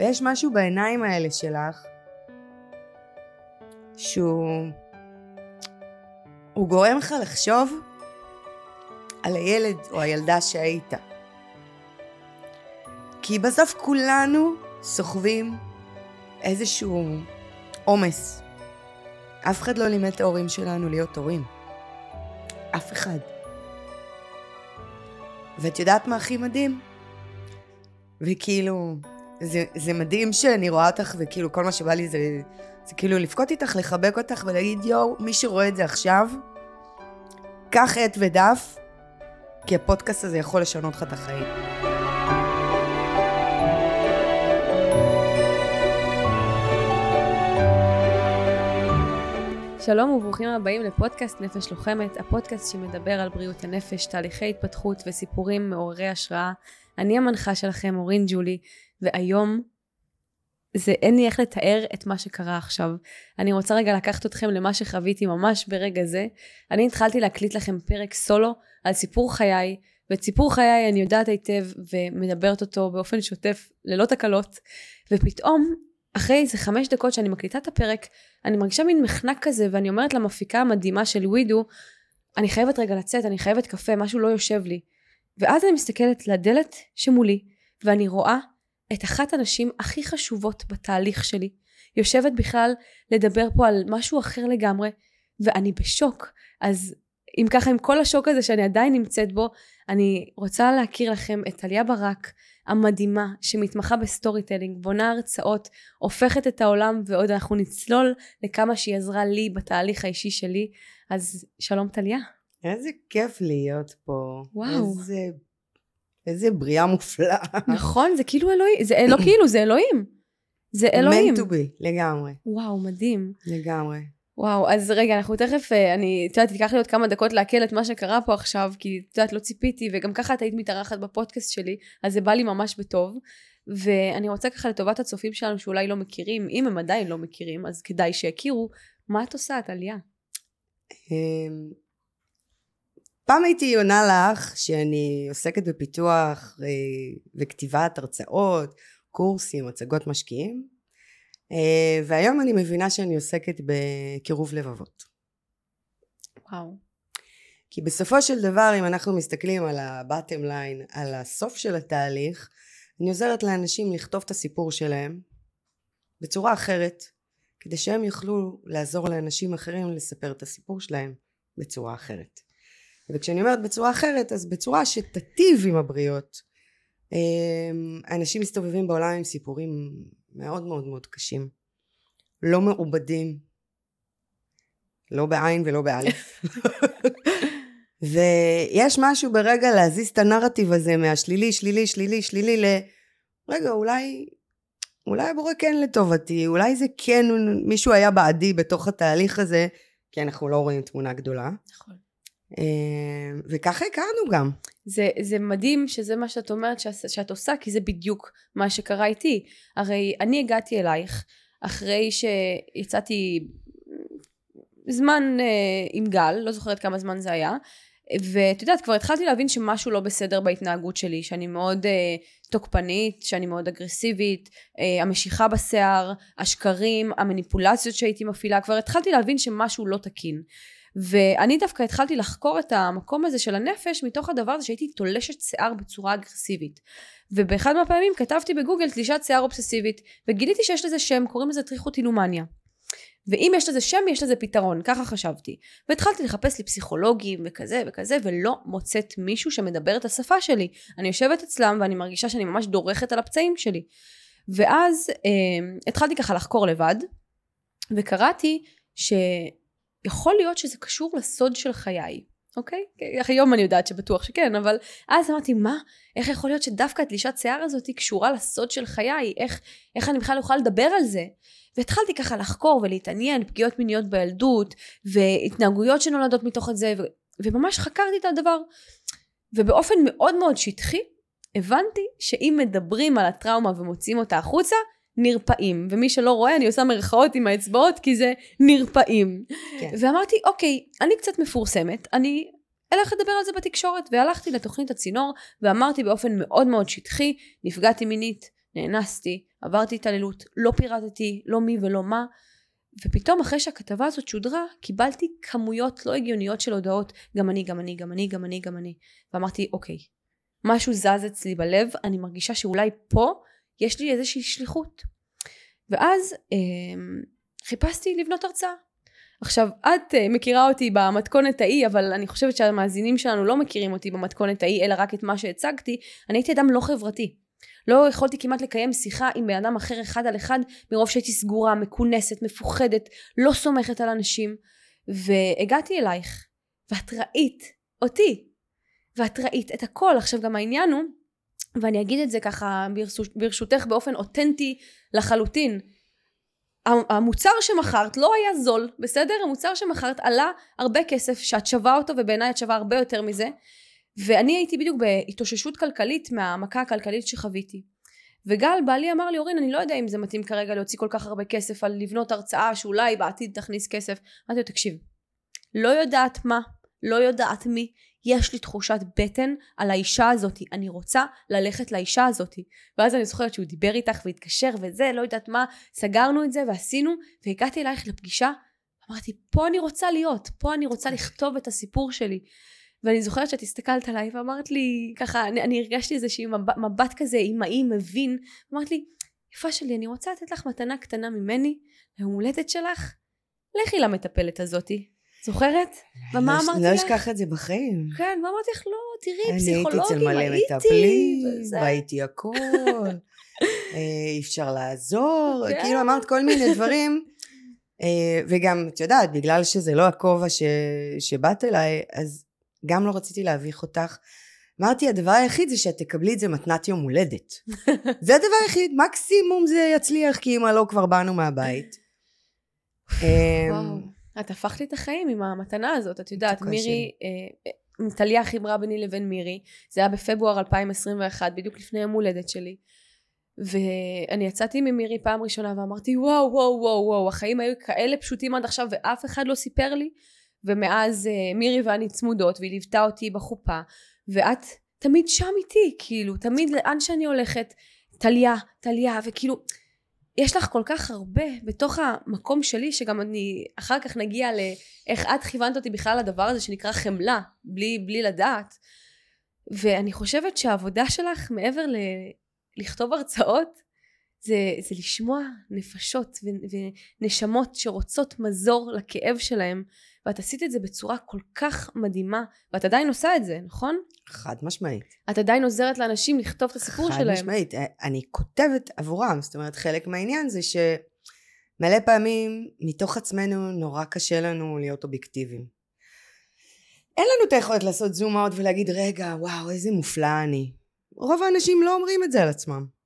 ויש משהו בעיניים האלה שלך, שהוא... הוא גורם לך לחשוב על הילד או הילדה שהיית. כי בסוף כולנו סוחבים איזשהו עומס. אף אחד לא לימד את ההורים שלנו להיות הורים. אף אחד. ואת יודעת מה הכי מדהים? וכאילו, זה, זה מדהים שאני רואה אותך, וכאילו כל מה שבא לי זה, זה כאילו לבכות איתך, לחבק אותך ולהגיד, יואו, מי שרואה את זה עכשיו, קח עט ודף, כי הפודקאסט הזה יכול לשנות לך את החיים. שלום וברוכים הבאים לפודקאסט נפש לוחמת, הפודקאסט שמדבר על בריאות הנפש, תהליכי התפתחות וסיפורים מעוררי השראה. אני המנחה שלכם, אורין ג'ולי, והיום זה אין לי איך לתאר את מה שקרה עכשיו. אני רוצה רגע לקחת אתכם למה שחוויתי ממש ברגע זה. אני התחלתי להקליט לכם פרק סולו על סיפור חיי, ואת סיפור חיי אני יודעת היטב ומדברת אותו באופן שוטף ללא תקלות, ופתאום אחרי איזה חמש דקות שאני מקליטה את הפרק, אני מרגישה מין מחנק כזה, ואני אומרת למפיקה המדהימה של ווידו, אני חייבת רגע לצאת, אני חייבת קפה, משהו לא יושב לי. ואז אני מסתכלת לדלת שמולי, ואני רואה את אחת הנשים הכי חשובות בתהליך שלי, יושבת בכלל לדבר פה על משהו אחר לגמרי, ואני בשוק. אז אם ככה, עם כל השוק הזה שאני עדיין נמצאת בו, אני רוצה להכיר לכם את טליה ברק, המדהימה, שמתמחה ב storytelling, בונה הרצאות, הופכת את העולם, ועוד אנחנו נצלול לכמה שהיא עזרה לי בתהליך האישי שלי. אז שלום טליה. איזה כיף להיות פה. וואו. איזה, איזה בריאה מופלאה. נכון, זה כאילו אלוהים, זה לא כאילו, זה אלוהים. זה אלוהים. meant to be, לגמרי. וואו, מדהים. לגמרי. וואו, אז רגע, אנחנו תכף, אה, אני, את יודעת, ייקח לי עוד כמה דקות לעכל את מה שקרה פה עכשיו, כי את יודעת, לא ציפיתי, וגם ככה את היית מתארחת בפודקאסט שלי, אז זה בא לי ממש בטוב. ואני רוצה ככה לטובת הצופים שלנו שאולי לא מכירים, אם הם עדיין לא מכירים, אז כדאי שיכירו, מה את עושה, טליה? אמ, פעם הייתי עונה לך שאני עוסקת בפיתוח אה, וכתיבת הרצאות, קורסים, הצגות משקיעים, אה, והיום אני מבינה שאני עוסקת בקירוב לבבות. וואו. כי בסופו של דבר אם אנחנו מסתכלים על ה-bottom line, על הסוף של התהליך, אני עוזרת לאנשים לכתוב את הסיפור שלהם בצורה אחרת, כדי שהם יוכלו לעזור לאנשים אחרים לספר את הסיפור שלהם בצורה אחרת. וכשאני אומרת בצורה אחרת, אז בצורה שתטיב עם הבריות. אמ, אנשים מסתובבים בעולם עם סיפורים מאוד מאוד מאוד קשים. לא מעובדים. לא בעין ולא באלף. ויש משהו ברגע להזיז את הנרטיב הזה מהשלילי, שלילי, שלילי, שלילי ל... רגע, אולי... אולי הבורא כן לטובתי, אולי זה כן מישהו היה בעדי בתוך התהליך הזה, כי אנחנו לא רואים תמונה גדולה. נכון. אה, וככה הכרנו גם. זה, זה מדהים שזה מה שאת אומרת שאת, שאת עושה, כי זה בדיוק מה שקרה איתי. הרי אני הגעתי אלייך אחרי שיצאתי זמן אה, עם גל, לא זוכרת כמה זמן זה היה, ואת יודעת, כבר התחלתי להבין שמשהו לא בסדר בהתנהגות שלי, שאני מאוד אה, תוקפנית, שאני מאוד אגרסיבית, אה, המשיכה בשיער, השקרים, המניפולציות שהייתי מפעילה, כבר התחלתי להבין שמשהו לא תקין. ואני דווקא התחלתי לחקור את המקום הזה של הנפש מתוך הדבר הזה שהייתי תולשת שיער בצורה אגרסיבית. ובאחד מהפעמים כתבתי בגוגל תלישת שיער אובססיבית, וגיליתי שיש לזה שם, קוראים לזה טריכוטילומניה. ואם יש לזה שם, יש לזה פתרון, ככה חשבתי. והתחלתי לחפש לי פסיכולוגים וכזה וכזה, ולא מוצאת מישהו שמדבר את השפה שלי. אני יושבת אצלם ואני מרגישה שאני ממש דורכת על הפצעים שלי. ואז אה, התחלתי ככה לחקור לבד, וקראתי ש... יכול להיות שזה קשור לסוד של חיי, אוקיי? היום אני יודעת שבטוח שכן, אבל אז אמרתי, מה? איך יכול להיות שדווקא התלישת שיער הזאת קשורה לסוד של חיי? איך, איך אני בכלל יכולה לדבר על זה? והתחלתי ככה לחקור ולהתעניין, פגיעות מיניות בילדות, והתנהגויות שנולדות מתוך את זה, ו, וממש חקרתי את הדבר. ובאופן מאוד מאוד שטחי, הבנתי שאם מדברים על הטראומה ומוציאים אותה החוצה, נרפאים. ומי שלא רואה, אני עושה מרכאות עם האצבעות, כי זה נרפאים. כן. ואמרתי, אוקיי, אני קצת מפורסמת, אני אלך לדבר על זה בתקשורת. והלכתי לתוכנית הצינור, ואמרתי באופן מאוד מאוד שטחי, נפגעתי מינית, נאנסתי, עברתי התעללות, לא פירטתי לא מי ולא מה, ופתאום אחרי שהכתבה הזאת שודרה, קיבלתי כמויות לא הגיוניות של הודעות, גם אני, גם אני, גם אני, גם אני, גם אני. ואמרתי, אוקיי, משהו זז אצלי בלב, אני מרגישה שאולי פה יש לי איזושהי שליחות. ואז אה, חיפשתי לבנות הרצאה. עכשיו, את uh, מכירה אותי במתכונת ההיא, אבל אני חושבת שהמאזינים שלנו לא מכירים אותי במתכונת ההיא, אלא רק את מה שהצגתי. אני הייתי אדם לא חברתי. לא יכולתי כמעט לקיים שיחה עם בן אדם אחר אחד על אחד, מרוב שהייתי סגורה, מכונסת, מפוחדת, לא סומכת על אנשים. והגעתי אלייך, ואת ראית אותי, ואת ראית את הכל. עכשיו גם העניין הוא, ואני אגיד את זה ככה ברשותך באופן אותנטי לחלוטין, המוצר שמכרת לא היה זול, בסדר? המוצר שמכרת עלה הרבה כסף שאת שווה אותו ובעיניי את שווה הרבה יותר מזה. ואני הייתי בדיוק בהתאוששות כלכלית מהמכה הכלכלית שחוויתי. וגל בעלי אמר לי אורין אני לא יודע אם זה מתאים כרגע להוציא כל כך הרבה כסף על לבנות הרצאה שאולי בעתיד תכניס כסף. אמרתי לו תקשיב לא יודעת מה לא יודעת מי יש לי תחושת בטן על האישה הזאתי, אני רוצה ללכת לאישה הזאתי. ואז אני זוכרת שהוא דיבר איתך והתקשר וזה, לא יודעת מה, סגרנו את זה ועשינו, והגעתי אלייך לפגישה, אמרתי, פה אני רוצה להיות, פה אני רוצה לכתוב את הסיפור שלי. ואני זוכרת שאת הסתכלת עליי ואמרת לי, ככה, אני, אני הרגשתי איזשהו מבט, מבט כזה אמאי מבין, אמרת לי, יפה שלי, אני רוצה לתת לך מתנה קטנה ממני, ליום הולדת שלך, לכי למטפלת הזאתי. זוכרת? ומה לא, אמרתי לא לך? לא אשכח את זה בחיים. כן, ואמרתי לך, לא, תראי, אני הייתי אצל פסיכולוגים, מלא הייתי. מטפלים, וזה. ראיתי הכל, אה, אי אפשר לעזור, כן. כאילו אמרת כל מיני דברים, אה, וגם, את יודעת, בגלל שזה לא הכובע ש- שבאת אליי, אז גם לא רציתי להביך אותך. אמרתי, הדבר היחיד זה שאת תקבלי את זה מתנת יום הולדת. זה הדבר היחיד, מקסימום זה יצליח, כי אמא לא כבר באנו מהבית. אמ, וואו. את הפכת לי את החיים עם המתנה הזאת, את יודעת, מירי, אה, אה, טליה חיברה ביני לבין מירי, זה היה בפברואר 2021, בדיוק לפני יום הולדת שלי. ואני יצאתי ממירי פעם ראשונה ואמרתי וואו וואו וואו וואו החיים היו כאלה פשוטים עד עכשיו ואף אחד לא סיפר לי ומאז אה, מירי ואני צמודות והיא ליוותה אותי בחופה ואת תמיד שם איתי כאילו תמיד לאן שאני הולכת טליה טליה וכאילו יש לך כל כך הרבה בתוך המקום שלי שגם אני אחר כך נגיע לאיך את כיוונת אותי בכלל לדבר הזה שנקרא חמלה בלי, בלי לדעת. ואני חושבת שהעבודה שלך מעבר ל... לכתוב הרצאות זה, זה לשמוע נפשות ו- ונשמות שרוצות מזור לכאב שלהם ואת עשית את זה בצורה כל כך מדהימה ואת עדיין עושה את זה נכון? חד משמעית. את עדיין עוזרת לאנשים לכתוב את הסיפור חד שלהם משמעית. אה, אני כותבת עבורם, זאת אומרת חלק מהעניין זה שמלא פעמים מתוך עצמנו נורא קשה לנו להיות אובייקטיביים. אין לנו את היכולת לעשות זום אאוט ולהגיד רגע וואו איזה מופלא אני. רוב האנשים לא אומרים את זה על עצמם.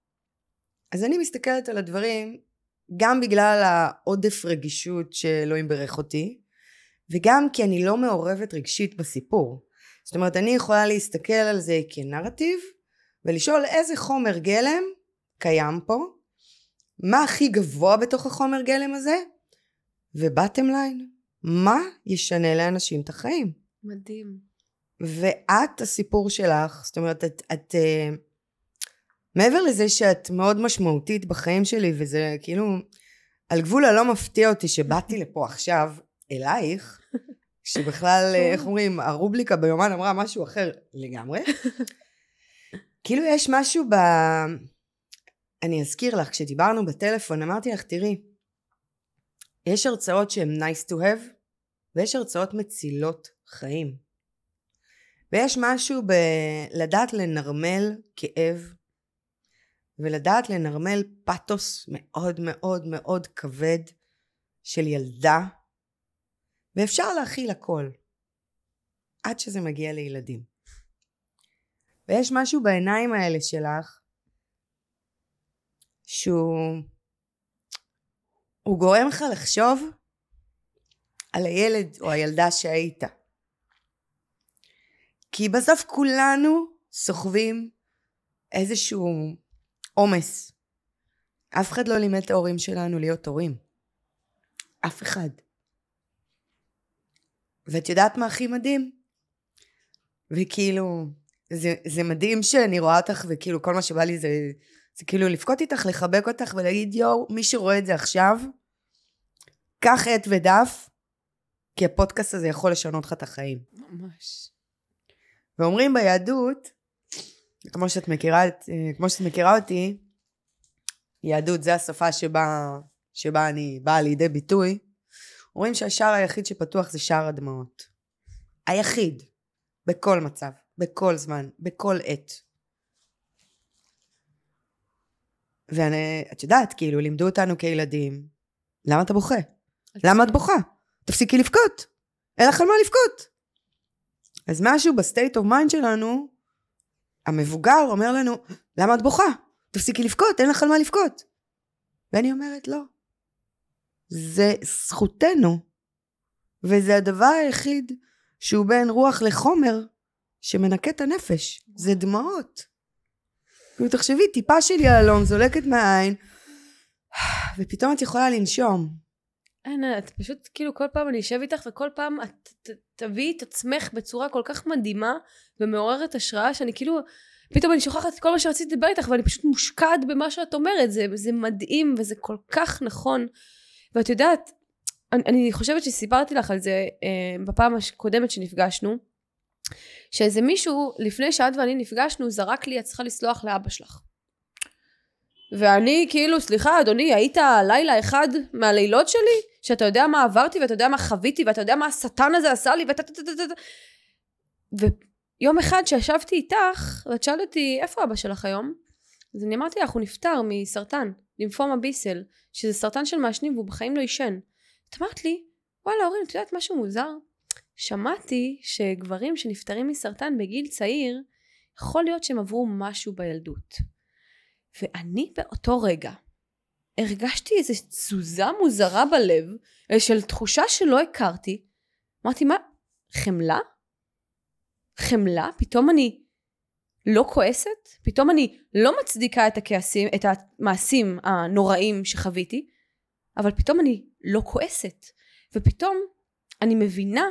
אז אני מסתכלת על הדברים גם בגלל העודף רגישות שאלוהים ברך אותי וגם כי אני לא מעורבת רגשית בסיפור. זאת אומרת אני יכולה להסתכל על זה כנרטיב ולשאול איזה חומר גלם קיים פה, מה הכי גבוה בתוך החומר גלם הזה, ובטם ליין, מה ישנה לאנשים את החיים. מדהים ואת הסיפור שלך, זאת אומרת את, את uh, מעבר לזה שאת מאוד משמעותית בחיים שלי וזה כאילו על גבול הלא מפתיע אותי שבאתי לפה עכשיו אלייך שבכלל איך אומרים הרובליקה ביומן אמרה משהו אחר לגמרי. כאילו יש משהו ב... אני אזכיר לך כשדיברנו בטלפון אמרתי לך תראי יש הרצאות שהן nice to have ויש הרצאות מצילות חיים. ויש משהו בלדעת לנרמל כאב ולדעת לנרמל פתוס מאוד מאוד מאוד כבד של ילדה ואפשר להכיל הכל עד שזה מגיע לילדים. ויש משהו בעיניים האלה שלך שהוא הוא גורם לך לחשוב על הילד או הילדה שהיית. כי בסוף כולנו סוחבים איזשהו עומס. אף אחד לא לימד את ההורים שלנו להיות הורים. אף אחד. ואת יודעת מה הכי מדהים? וכאילו, זה, זה מדהים שאני רואה אותך וכאילו כל מה שבא לי זה זה כאילו לבכות איתך, לחבק אותך ולהגיד, יואו, מי שרואה את זה עכשיו, קח עט ודף, כי הפודקאסט הזה יכול לשנות לך את החיים. ממש. ואומרים ביהדות, כמו שאת מכירה, את- אה, כמו שאת מכירה אותי, יהדות זה השפה שבה, שבה אני באה לידי ביטוי, אומרים שהשער היחיד שפתוח זה שער הדמעות. היחיד. בכל מצב, בכל זמן, בכל עת. ואת יודעת, כאילו, לימדו אותנו כילדים, למה אתה בוכה? למה את בוכה? תפסיקי לבכות. אין לך על מה לבכות. אז משהו ב state of mind שלנו, המבוגר אומר לנו, למה את בוכה? תפסיקי לבכות, אין לך על מה לבכות. ואני אומרת, לא. זה זכותנו, וזה הדבר היחיד שהוא בין רוח לחומר שמנקה את הנפש. זה דמעות. כאילו, תחשבי, טיפה של יהלום זולקת מהעין, ופתאום את יכולה לנשום. אין, את פשוט, כאילו, כל פעם אני אשב איתך, וכל פעם את ת- תביאי את עצמך בצורה כל כך מדהימה ומעוררת השראה, שאני כאילו, פתאום אני שוכחת את כל מה שרציתי לדבר איתך, ואני פשוט מושקעת במה שאת אומרת. זה, זה מדהים, וזה כל כך נכון. ואת יודעת, אני, אני חושבת שסיפרתי לך על זה אה, בפעם הקודמת שנפגשנו, שאיזה מישהו, לפני שאת ואני נפגשנו, זרק לי, את צריכה לסלוח לאבא שלך. ואני כאילו, סליחה אדוני, היית לילה אחד מהלילות שלי? שאתה יודע מה עברתי ואתה יודע מה חוויתי ואתה יודע מה השטן הזה עשה לי ואתה... תה- תה- תה- תה- ויום אחד שישבתי איתך ואת שאלת אותי איפה אבא שלך היום? אז אני אמרתי לך הוא נפטר מסרטן, לימפומה ביסל, שזה סרטן של מעשנים והוא בחיים לא עישן. את אמרת לי וואלה אורין את יודעת משהו מוזר? שמעתי שגברים שנפטרים מסרטן בגיל צעיר יכול להיות שהם עברו משהו בילדות. ואני באותו רגע הרגשתי איזו תזוזה מוזרה בלב, אה, של תחושה שלא הכרתי. אמרתי, מה, חמלה? חמלה? פתאום אני לא כועסת? פתאום אני לא מצדיקה את הכעסים, את המעשים הנוראים שחוויתי, אבל פתאום אני לא כועסת. ופתאום אני מבינה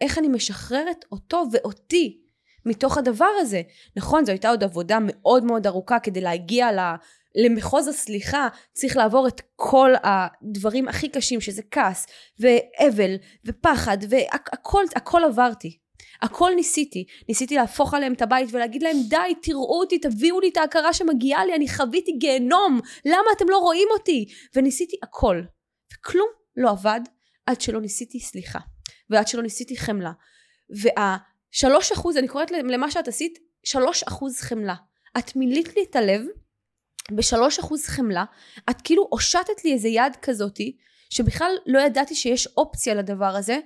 איך אני משחררת אותו ואותי מתוך הדבר הזה. נכון, זו הייתה עוד עבודה מאוד מאוד ארוכה כדי להגיע. למחוז הסליחה צריך לעבור את כל הדברים הכי קשים שזה כעס ואבל ופחד והכל הכל עברתי. הכל ניסיתי. ניסיתי להפוך עליהם את הבית ולהגיד להם די תראו אותי תביאו לי את ההכרה שמגיעה לי אני חוויתי גיהנום. למה אתם לא רואים אותי? וניסיתי הכל. וכלום לא עבד עד שלא ניסיתי סליחה ועד שלא ניסיתי חמלה. והשלוש אחוז אני קוראת למה שאת עשית שלוש אחוז חמלה. את מילאת לי את הלב בשלוש אחוז חמלה, את כאילו הושטת לי איזה יד כזאתי, שבכלל לא ידעתי שיש אופציה לדבר הזה,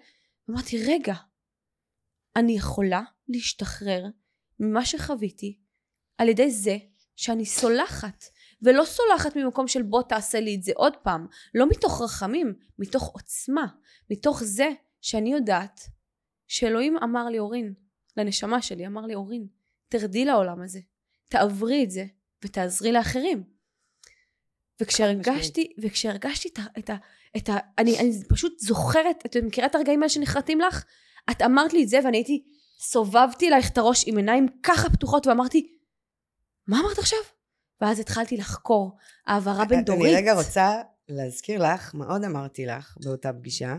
אמרתי, רגע, אני יכולה להשתחרר ממה שחוויתי על ידי זה שאני סולחת, ולא סולחת ממקום של בוא תעשה לי את זה עוד פעם, לא מתוך רחמים, מתוך עוצמה, מתוך זה שאני יודעת שאלוהים אמר לי אורין, לנשמה שלי אמר לי אורין, תרדי לעולם הזה, תעברי את זה, ותעזרי לאחרים. וכשהרגשתי, וכשהרגשתי את ה... את ה, את ה אני, אני פשוט זוכרת, את מכירה את הרגעים האלה שנחרטים לך? את אמרת לי את זה ואני הייתי, סובבתי אלייך את הראש עם עיניים ככה פתוחות ואמרתי, מה אמרת עכשיו? ואז התחלתי לחקור העברה בין דורית. אני רגע רוצה להזכיר לך, מה עוד אמרתי לך באותה פגישה?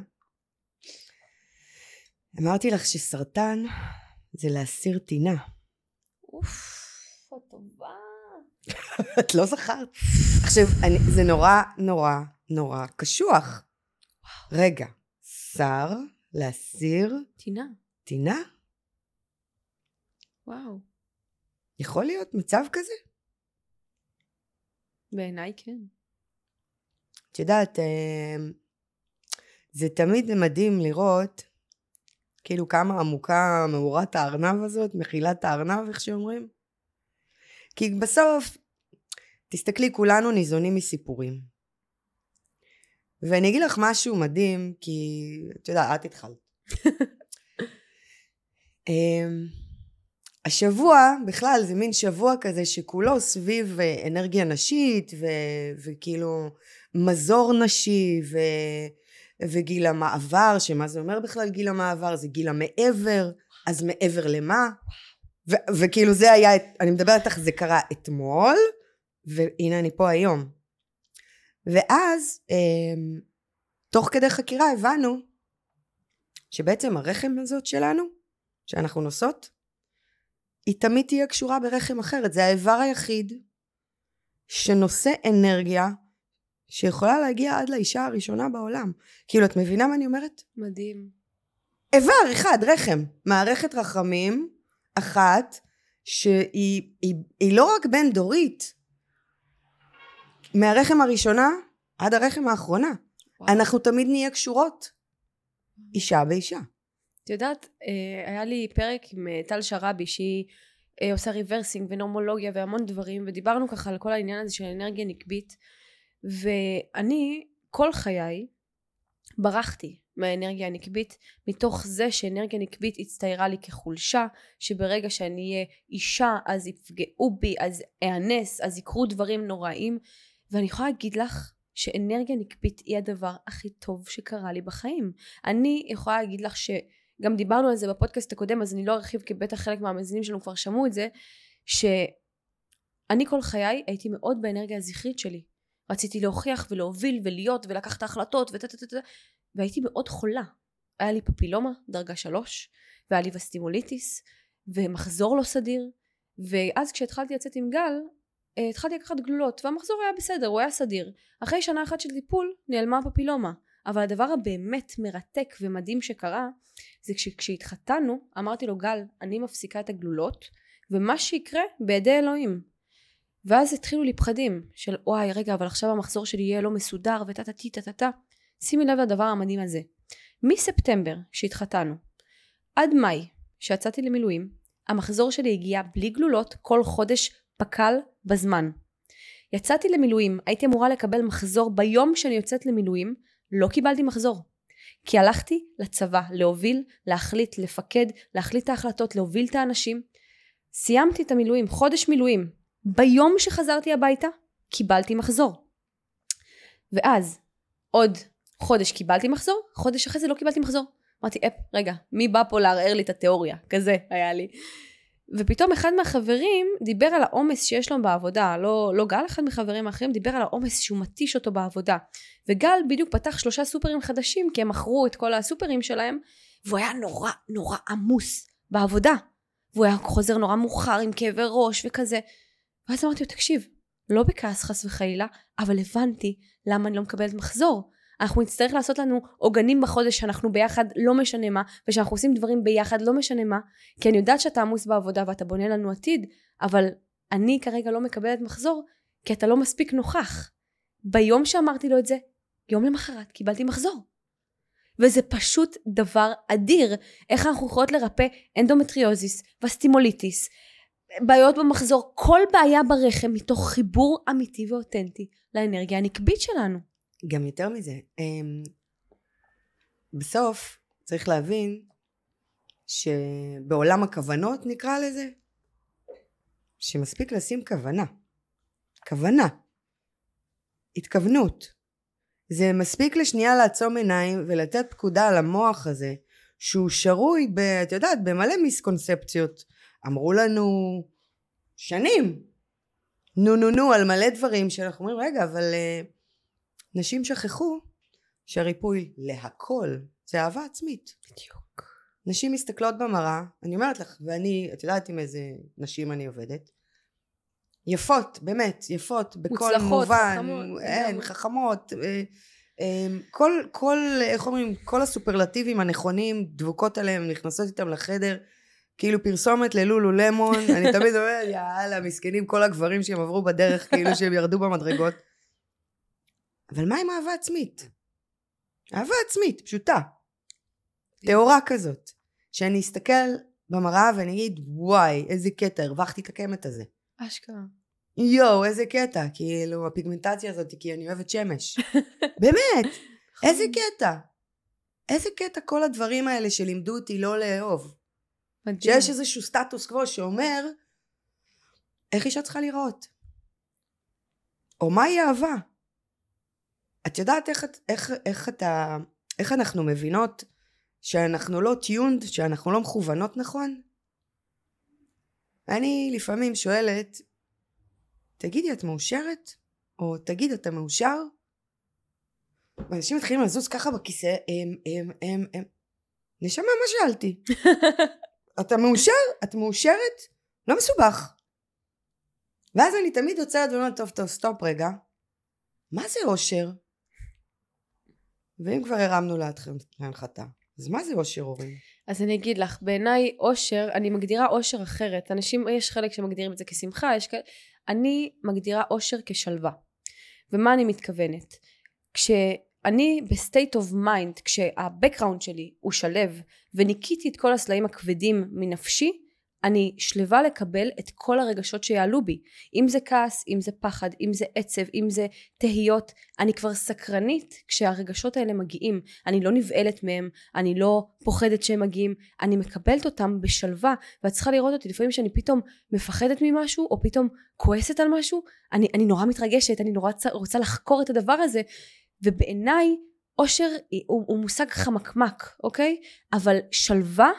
אמרתי לך שסרטן זה להסיר טינה. אוף, טובה. את לא זכרת. עכשיו, אני, זה נורא נורא נורא קשוח. רגע, שר, להסיר, טינה, טינה? וואו. יכול להיות מצב כזה? בעיניי כן. את יודעת, אה, זה תמיד מדהים לראות כאילו כמה עמוקה מאורת הארנב הזאת, מחילת הארנב, איך שאומרים. כי בסוף, תסתכלי, כולנו ניזונים מסיפורים. ואני אגיד לך משהו מדהים, כי את יודעת, את התחלת. אמ, השבוע, בכלל, זה מין שבוע כזה שכולו סביב אה, אנרגיה נשית, ו- וכאילו מזור נשי, ו- וגיל המעבר, שמה זה אומר בכלל גיל המעבר? זה גיל המעבר, אז מעבר למה? ו- וכאילו זה היה, אני מדברת איתך, זה קרה אתמול, והנה אני פה היום. ואז, אה, תוך כדי חקירה הבנו שבעצם הרחם הזאת שלנו, שאנחנו נושאות, היא תמיד תהיה קשורה ברחם אחרת. זה האיבר היחיד שנושא אנרגיה שיכולה להגיע עד לאישה הראשונה בעולם. כאילו, את מבינה מה אני אומרת? מדהים. איבר אחד, רחם. מערכת רחמים אחת, שהיא היא, היא לא רק בין דורית, מהרחם הראשונה עד הרחם האחרונה. וואו. אנחנו תמיד נהיה קשורות. אישה באישה. את יודעת, אה, היה לי פרק עם אה, טל שראבי שהיא אה, עושה rebirthing ונומרולוגיה והמון דברים ודיברנו ככה על כל העניין הזה של אנרגיה נקבית ואני כל חיי ברחתי מהאנרגיה הנקבית מתוך זה שאנרגיה נקבית הצטיירה לי כחולשה שברגע שאני אהיה אישה אז יפגעו בי אז אאנס אז יקרו דברים נוראים. ואני יכולה להגיד לך שאנרגיה נקבית היא הדבר הכי טוב שקרה לי בחיים. אני יכולה להגיד לך שגם דיברנו על זה בפודקאסט הקודם אז אני לא ארחיב כי בטח חלק מהמאזינים שלנו כבר שמעו את זה שאני כל חיי הייתי מאוד באנרגיה הזכרית שלי. רציתי להוכיח ולהוביל ולהיות ולקחת את ההחלטות וטה טה טה טה והייתי מאוד חולה. היה לי פפילומה דרגה שלוש והיה לי וסטימוליטיס ומחזור לא סדיר ואז כשהתחלתי לצאת עם גל אה, התחלתי לקחת גלולות והמחזור היה בסדר הוא היה סדיר. אחרי שנה אחת של טיפול נעלמה הפפילומה. אבל הדבר הבאמת מרתק ומדהים שקרה זה כשהתחתנו אמרתי לו גל אני מפסיקה את הגלולות ומה שיקרה בידי אלוהים. ואז התחילו לי פחדים של וואי רגע אבל עכשיו המחזור שלי יהיה לא מסודר וטה טה טה טה טה טה שימי לב לדבר המדהים הזה. מספטמבר שהתחתנו עד מאי שיצאתי למילואים המחזור שלי הגיע בלי גלולות כל חודש פק"ל בזמן. יצאתי למילואים הייתי אמורה לקבל מחזור ביום שאני יוצאת למילואים לא קיבלתי מחזור. כי הלכתי לצבא להוביל להחליט לפקד להחליט את ההחלטות להוביל את האנשים. סיימתי את המילואים חודש מילואים ביום שחזרתי הביתה קיבלתי מחזור. ואז עוד חודש קיבלתי מחזור חודש אחרי זה לא קיבלתי מחזור אמרתי אפ רגע מי בא פה לערער לי את התיאוריה כזה היה לי ופתאום אחד מהחברים דיבר על העומס שיש לו בעבודה, לא, לא גל, אחד מחברים האחרים דיבר על העומס שהוא מתיש אותו בעבודה. וגל בדיוק פתח שלושה סופרים חדשים כי הם מכרו את כל הסופרים שלהם, והוא היה נורא נורא עמוס בעבודה. והוא היה חוזר נורא מאוחר עם כאבי ראש וכזה. ואז אמרתי לו, תקשיב, לא בכעס חס וחלילה, אבל הבנתי למה אני לא מקבלת מחזור. אנחנו נצטרך לעשות לנו עוגנים בחודש שאנחנו ביחד לא משנה מה ושאנחנו עושים דברים ביחד לא משנה מה. כי אני יודעת שאתה עמוס בעבודה ואתה בונה לנו עתיד אבל אני כרגע לא מקבלת מחזור כי אתה לא מספיק נוכח. ביום שאמרתי לו את זה יום למחרת קיבלתי מחזור. וזה פשוט דבר אדיר איך אנחנו יכולות לרפא אנדומטריוזיס וסטיבוליטיס בעיות במחזור כל בעיה ברחם מתוך חיבור אמיתי ואותנטי לאנרגיה הנקבית שלנו גם יותר מזה, אמ, בסוף צריך להבין שבעולם הכוונות נקרא לזה, שמספיק לשים כוונה. כוונה. התכוונות. זה מספיק לשנייה לעצום עיניים ולתת פקודה למוח הזה שהוא שרוי, ב, את יודעת, במלא מיסקונספציות. אמרו לנו שנים, נו נו נו על מלא דברים שאנחנו אומרים רגע אבל uh, נשים שכחו שהריפוי להכל זה אהבה עצמית. בדיוק. נשים מסתכלות במראה, אני אומרת לך, ואני, את יודעת עם איזה נשים אני עובדת, יפות, באמת, יפות, בכל מוצלחות, מובן, חכמות, אין, לגמרי. חכמות, אה, אה, כל, כל, איך אומרים, כל הסופרלטיבים הנכונים, דבוקות עליהם, נכנסות איתם לחדר, כאילו פרסומת ללולו למון, אני תמיד אומרת, יאללה, מסכנים כל הגברים שהם עברו בדרך, כאילו שהם ירדו במדרגות. אבל מה עם אהבה עצמית? אהבה עצמית, פשוטה. טהורה כזאת. שאני אסתכל במראה ואני אגיד, וואי, איזה קטע, הרווחתי את הקמט הזה. אשכרה. יואו, איזה קטע, כאילו, הפיגמנטציה הזאת, כי אני אוהבת שמש. באמת, איזה קטע. איזה קטע כל הדברים האלה שלימדו אותי לא לאהוב. מדהים. שיש איזשהו סטטוס קוו שאומר, איך אישה צריכה להיראות? או מהי אהבה? את יודעת איך, איך, איך אתה, איך אנחנו מבינות שאנחנו לא טיונד, שאנחנו לא מכוונות נכון? אני לפעמים שואלת תגידי את מאושרת? או תגיד אתה מאושר? ואנשים מתחילים לזוז ככה בכיסא, הם, הם, הם, הם. נשמה, מה שאלתי? אתה מאושר? את מאושרת? לא מסובך. ואז אני תמיד עוצרת ואומרת, טוב, טוב, סטופ רגע. מה זה אושר? ואם כבר הרמנו לעצמנו להנחתה, אז מה זה אושר הורים? אז אני אגיד לך, בעיניי אושר, אני מגדירה אושר אחרת. אנשים, יש חלק שמגדירים את זה כשמחה, יש כאלה... אני מגדירה אושר כשלווה. ומה אני מתכוונת? כשאני ב state of mind, כשה background שלי הוא שלו, וניקיתי את כל הסלעים הכבדים מנפשי, אני שלווה לקבל את כל הרגשות שיעלו בי. אם זה כעס, אם זה פחד, אם זה עצב, אם זה תהיות. אני כבר סקרנית כשהרגשות האלה מגיעים. אני לא נבהלת מהם, אני לא פוחדת שהם מגיעים, אני מקבלת אותם בשלווה. ואת צריכה לראות אותי לפעמים שאני פתאום מפחדת ממשהו, או פתאום כועסת על משהו, אני, אני נורא מתרגשת, אני נורא רוצה לחקור את הדבר הזה. ובעיניי אושר הוא, הוא מושג חמקמק, אוקיי? אבל שלווה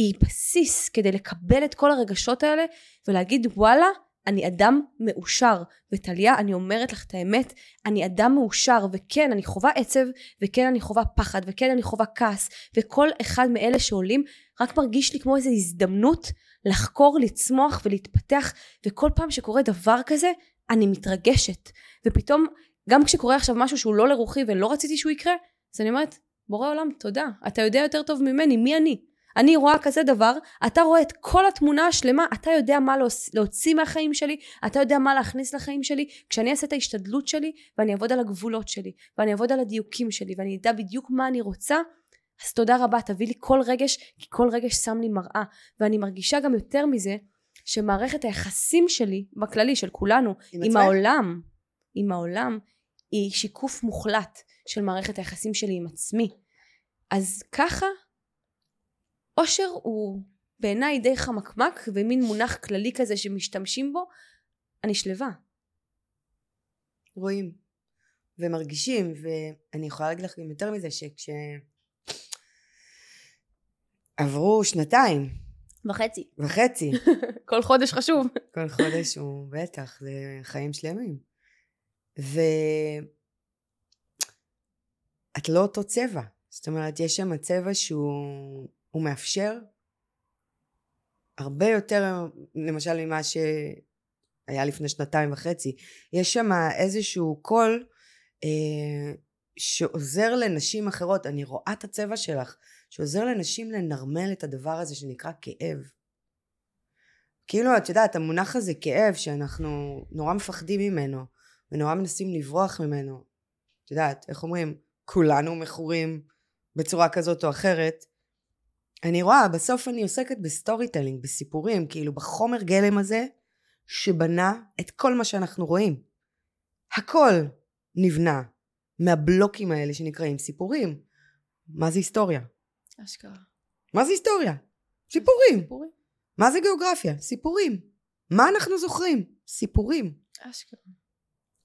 היא בסיס כדי לקבל את כל הרגשות האלה ולהגיד וואלה אני אדם מאושר. וטליה אני אומרת לך את האמת אני אדם מאושר וכן אני חווה עצב וכן אני חווה פחד וכן אני חווה כעס. וכל אחד מאלה שעולים רק מרגיש לי כמו איזו הזדמנות לחקור לצמוח ולהתפתח וכל פעם שקורה דבר כזה אני מתרגשת. ופתאום גם כשקורה עכשיו משהו שהוא לא לרוחי ולא רציתי שהוא יקרה אז אני אומרת בורא עולם תודה אתה יודע יותר טוב ממני מי אני אני רואה כזה דבר, אתה רואה את כל התמונה השלמה, אתה יודע מה להוציא מהחיים שלי, אתה יודע מה להכניס לחיים שלי, כשאני אעשה את ההשתדלות שלי, ואני אעבוד על הגבולות שלי, ואני אעבוד על הדיוקים שלי, ואני אדע בדיוק מה אני רוצה, אז תודה רבה, תביא לי כל רגש, כי כל רגש שם לי מראה. ואני מרגישה גם יותר מזה, שמערכת היחסים שלי, בכללי, של כולנו, עם, עם העולם, עם העולם, היא שיקוף מוחלט של מערכת היחסים שלי עם עצמי. אז ככה אושר הוא בעיניי די חמקמק ומין מונח כללי כזה שמשתמשים בו, אני שלווה. רואים ומרגישים ואני יכולה להגיד לך גם יותר מזה שכש... עברו שנתיים. וחצי. וחצי. כל חודש חשוב. כל חודש הוא בטח, זה חיים שלמים. ואת לא אותו צבע. זאת אומרת, יש שם צבע שהוא הוא מאפשר הרבה יותר למשל ממה שהיה לפני שנתיים וחצי. יש שם איזשהו קול אה, שעוזר לנשים אחרות, אני רואה את הצבע שלך, שעוזר לנשים לנרמל את הדבר הזה שנקרא כאב. כאילו את יודעת המונח הזה כאב שאנחנו נורא מפחדים ממנו ונורא מנסים לברוח ממנו. את יודעת איך אומרים כולנו מכורים בצורה כזאת או אחרת אני רואה, בסוף אני עוסקת ב storytelling, בסיפורים, כאילו בחומר גלם הזה שבנה את כל מה שאנחנו רואים. הכל נבנה מהבלוקים האלה שנקראים סיפורים. מה זה היסטוריה? אשכרה. מה זה היסטוריה? סיפורים. סיפורים. מה זה גיאוגרפיה? סיפורים. מה אנחנו זוכרים? סיפורים. אשכרה.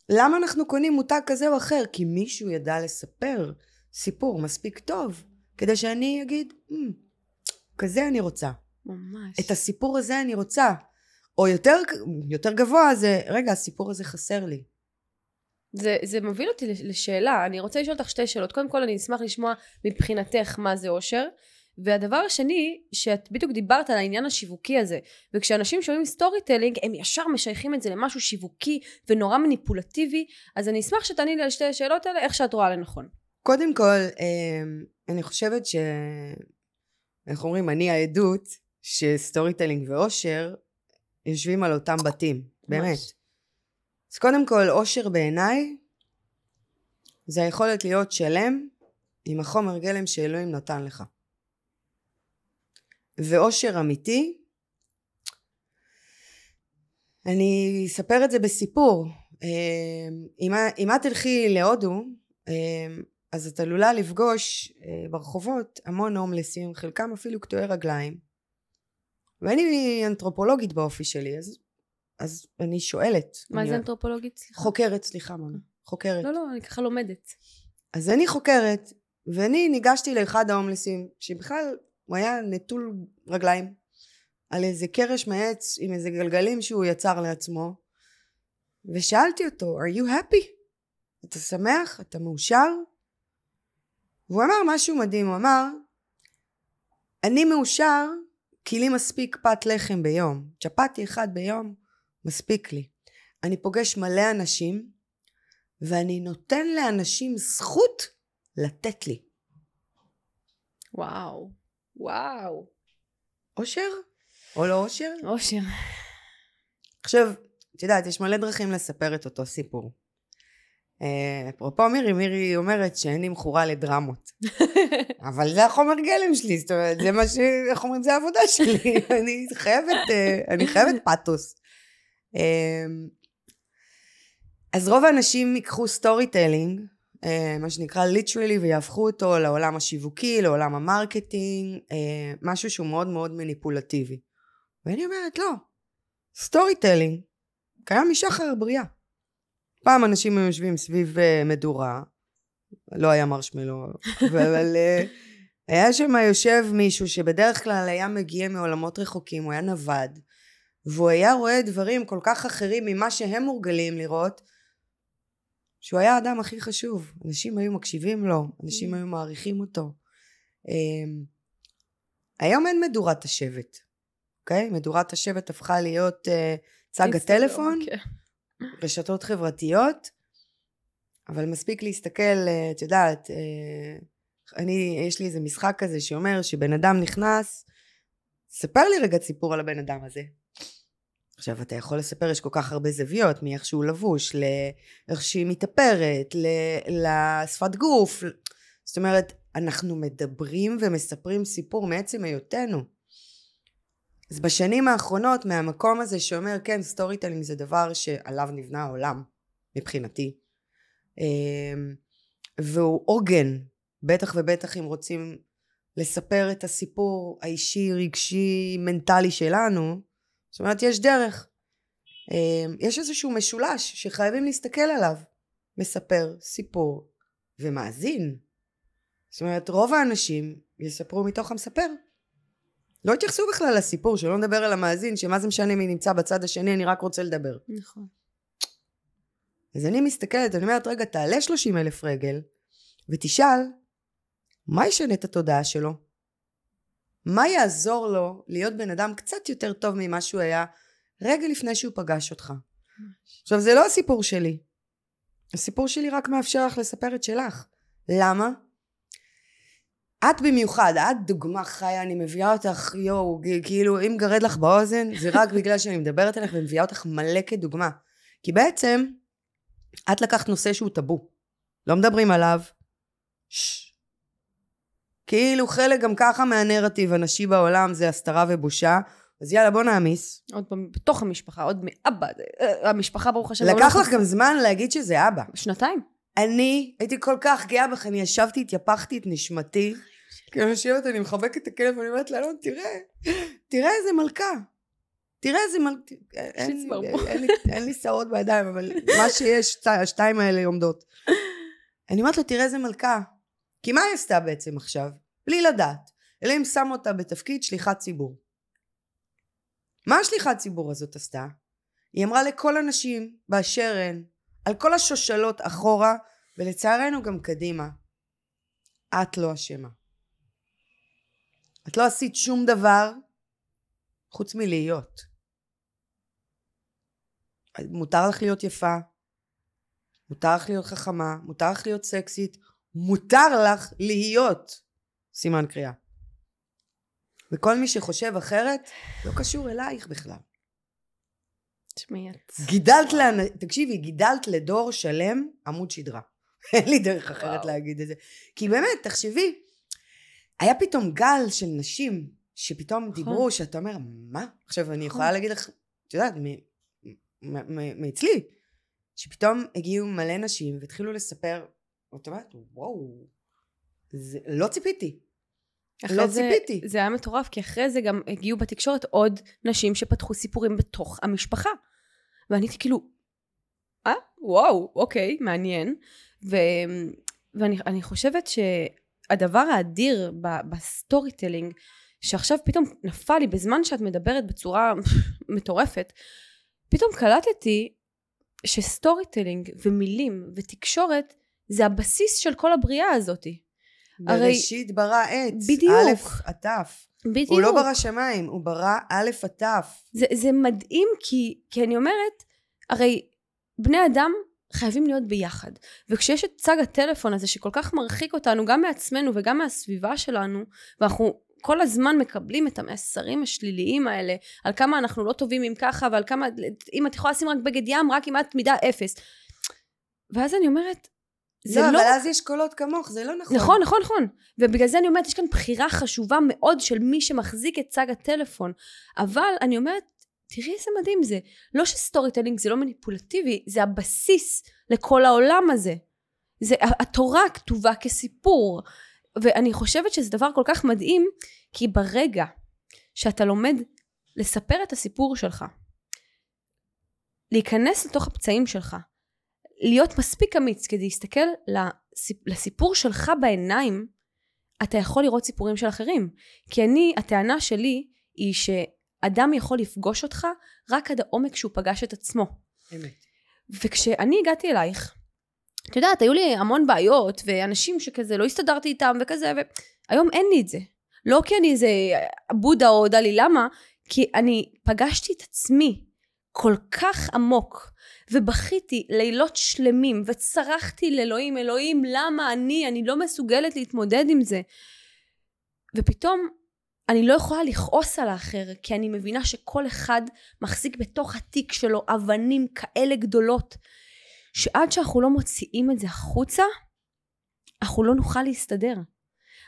למה אנחנו קונים מותג כזה או אחר? כי מישהו ידע לספר סיפור מספיק טוב כדי שאני אגיד, mm, כזה אני רוצה. ממש. את הסיפור הזה אני רוצה. או יותר, יותר גבוה זה, רגע, הסיפור הזה חסר לי. זה, זה מוביל אותי לשאלה, אני רוצה לשאול אותך שתי שאלות. קודם כל אני אשמח לשמוע מבחינתך מה זה אושר. והדבר השני, שאת בדיוק דיברת על העניין השיווקי הזה, וכשאנשים שומעים storytelling, הם ישר משייכים את זה למשהו שיווקי ונורא מניפולטיבי, אז אני אשמח שתעני לי על שתי השאלות האלה, איך שאת רואה לנכון. קודם כל, אמ, אני חושבת ש... איך אומרים, אני העדות ש storytelling ואושר יושבים על אותם בתים, באמת. אז קודם כל, אושר בעיניי זה היכולת להיות שלם עם החומר גלם שאלוהים נתן לך. ואושר אמיתי, אני אספר את זה בסיפור. אם, אם את תלכי להודו, אז את עלולה לפגוש אה, ברחובות המון הומלסים, חלקם אפילו קטועי רגליים. ואני אנתרופולוגית באופי שלי, אז, אז אני שואלת. מה אני... זה אנתרופולוגית? סליחה. חוקרת, סליחה ממה. חוקרת. לא, לא, אני ככה לומדת. אז אני חוקרת, ואני ניגשתי לאחד ההומלסים, שבכלל הוא היה נטול רגליים, על איזה קרש מעץ עם איזה גלגלים שהוא יצר לעצמו, ושאלתי אותו, are you happy? אתה שמח? אתה מאושר? והוא אמר משהו מדהים, הוא אמר, אני מאושר כי לי מספיק פת לחם ביום. צ'פטי אחד ביום מספיק לי. אני פוגש מלא אנשים, ואני נותן לאנשים זכות לתת לי. וואו, וואו. אושר? או לא אושר? אושר. עכשיו, את יודעת, יש מלא דרכים לספר את אותו סיפור. אה, אפרופו מירי, מירי אומרת שאני מכורה לדרמות. אבל זה החומר גלם שלי, זאת אומרת, זה מה ש... איך אומרים? זה העבודה שלי. אני חייבת, אה, אני חייבת פאתוס. אה, אז רוב האנשים ייקחו storytelling, מה שנקרא literally, ויהפכו אותו לעולם השיווקי, לעולם ה marketing, משהו שהוא מאוד מאוד מניפולטיבי. ואני אומרת, לא, storytelling קיים משחר הבריאה. פעם אנשים היו יושבים סביב אה, מדורה, לא היה מרשמלו, אבל אה, היה שם יושב מישהו שבדרך כלל היה מגיע מעולמות רחוקים, הוא היה נווד, והוא היה רואה דברים כל כך אחרים ממה שהם מורגלים לראות, שהוא היה האדם הכי חשוב. אנשים היו מקשיבים לו, אנשים היו מעריכים אותו. Um, היום אין מדורת השבט, אוקיי? מדורת השבט הפכה להיות uh, צג הטלפון. Okay. רשתות חברתיות, אבל מספיק להסתכל, אה, את יודעת, אה, אני, יש לי איזה משחק כזה שאומר שבן אדם נכנס, ספר לי רגע סיפור על הבן אדם הזה. עכשיו אתה יכול לספר, יש כל כך הרבה זוויות, מאיך שהוא לבוש, לאיך שהיא מתאפרת, לשפת גוף. זאת אומרת, אנחנו מדברים ומספרים סיפור מעצם היותנו. אז בשנים האחרונות מהמקום הזה שאומר כן storytelling זה דבר שעליו נבנה העולם מבחינתי. אמ, והוא עוגן בטח ובטח אם רוצים לספר את הסיפור האישי רגשי מנטלי שלנו זאת אומרת יש דרך. אמ, יש איזשהו משולש שחייבים להסתכל עליו מספר סיפור ומאזין. זאת אומרת רוב האנשים יספרו מתוך המספר לא התייחסו בכלל לסיפור, שלא נדבר על המאזין, שמה זה משנה מי נמצא בצד השני, אני רק רוצה לדבר. נכון. אז אני מסתכלת, אני אומרת, רגע, תעלה 30 אלף רגל, ותשאל, מה ישנה את התודעה שלו? מה יעזור לו להיות בן אדם קצת יותר טוב ממה שהוא היה רגע לפני שהוא פגש אותך? עכשיו, זה לא הסיפור שלי. הסיפור שלי רק מאפשר לך לספר את שלך. למה? את במיוחד, את דוגמה חיה, אני מביאה אותך, יואו, כאילו, אם גרד לך באוזן, זה רק בגלל שאני מדברת עליך ומביאה אותך מלא כדוגמה. כי בעצם, את לקחת נושא שהוא טאבו. לא מדברים עליו. ששש. כאילו חלק גם ככה מהנרטיב הנשי בעולם זה הסתרה ובושה, אז יאללה בוא נעמיס. עוד פעם, בתוך המשפחה, עוד מאבא, אה, המשפחה ברוך השם. לקח לך גם זמן להגיד שזה אבא. שנתיים. אני הייתי כל כך גאה בך, אני ישבתי, התייפחתי את נשמתי. כי אני יושבת, אני מחבקת את הכלב, ואני אומרת לאלון, תראה, תראה איזה מלכה. תראה איזה מלכה. אין לי שערות בידיים, אבל מה שיש, השתיים האלה עומדות. אני אומרת לו, תראה איזה מלכה. כי מה היא עשתה בעצם עכשיו? בלי לדעת. אלא אם שם אותה בתפקיד שליחת ציבור. מה השליחת ציבור הזאת עשתה? היא אמרה לכל הנשים באשר הן, על כל השושלות אחורה, ולצערנו גם קדימה, את לא אשמה. את לא עשית שום דבר חוץ מלהיות. מותר לך להיות יפה, מותר לך להיות חכמה, מותר לך להיות סקסית, מותר לך להיות סימן קריאה. וכל מי שחושב אחרת, לא קשור אלייך בכלל. תשמעי את... גידלת, לאנ... תקשיבי, גידלת לדור שלם עמוד שדרה. אין לי דרך אחרת וואו. להגיד את זה. כי באמת, תחשבי, היה פתאום גל של נשים שפתאום נכון. דיברו, שאתה אומר, מה? עכשיו, אני יכולה נכון. להגיד לך, את יודעת, מאצלי, שפתאום הגיעו מלא נשים והתחילו לספר, ואת אומרת, וואו, זה, לא ציפיתי. לא זה, ציפיתי. זה היה מטורף, כי אחרי זה גם הגיעו בתקשורת עוד נשים שפתחו סיפורים בתוך המשפחה. ואני הייתי כאילו, אה, וואו, אוקיי, מעניין. ו, ואני חושבת ש... הדבר האדיר ב storytelling, שעכשיו פתאום נפל לי בזמן שאת מדברת בצורה מטורפת, פתאום קלטתי ש storytelling ומילים ותקשורת זה הבסיס של כל הבריאה הזאתי. בראשית ברא את. בדיוק. א' עד ת'. בדיוק. הוא לא ברא שמיים, הוא ברא א' עד ת'. זה, זה מדהים כי, כי אני אומרת, הרי בני אדם חייבים להיות ביחד. וכשיש את צג הטלפון הזה שכל כך מרחיק אותנו גם מעצמנו וגם מהסביבה שלנו, ואנחנו כל הזמן מקבלים את המסרים השליליים האלה, על כמה אנחנו לא טובים אם ככה, ועל כמה, אם את יכולה לשים רק בגד ים, רק אם את מידה אפס. ואז אני אומרת, זה לא, לא... אבל אז יש קולות כמוך, זה לא נכון. נכון, נכון, נכון. ובגלל זה אני אומרת, יש כאן בחירה חשובה מאוד של מי שמחזיק את צג הטלפון. אבל אני אומרת, תראי איזה מדהים זה. לא ש storytelling זה לא מניפולטיבי, זה הבסיס לכל העולם הזה. זה, התורה כתובה כסיפור. ואני חושבת שזה דבר כל כך מדהים, כי ברגע שאתה לומד לספר את הסיפור שלך, להיכנס לתוך הפצעים שלך, להיות מספיק אמיץ כדי להסתכל לסיפ- לסיפור שלך בעיניים, אתה יכול לראות סיפורים של אחרים. כי אני, הטענה שלי היא שאדם יכול לפגוש אותך רק עד העומק שהוא פגש את עצמו. אמת. וכשאני הגעתי אלייך, את יודעת, היו לי המון בעיות, ואנשים שכזה לא הסתדרתי איתם וכזה, והיום אין לי את זה. לא כי אני איזה בודה או דלי למה, כי אני פגשתי את עצמי כל כך עמוק, ובכיתי לילות שלמים, וצרחתי לאלוהים, אלוהים, למה אני, אני לא מסוגלת להתמודד עם זה. ופתאום אני לא יכולה לכעוס על האחר, כי אני מבינה שכל אחד מחזיק בתוך התיק שלו אבנים כאלה גדולות, שעד שאנחנו לא מוציאים את זה החוצה, אנחנו לא נוכל להסתדר.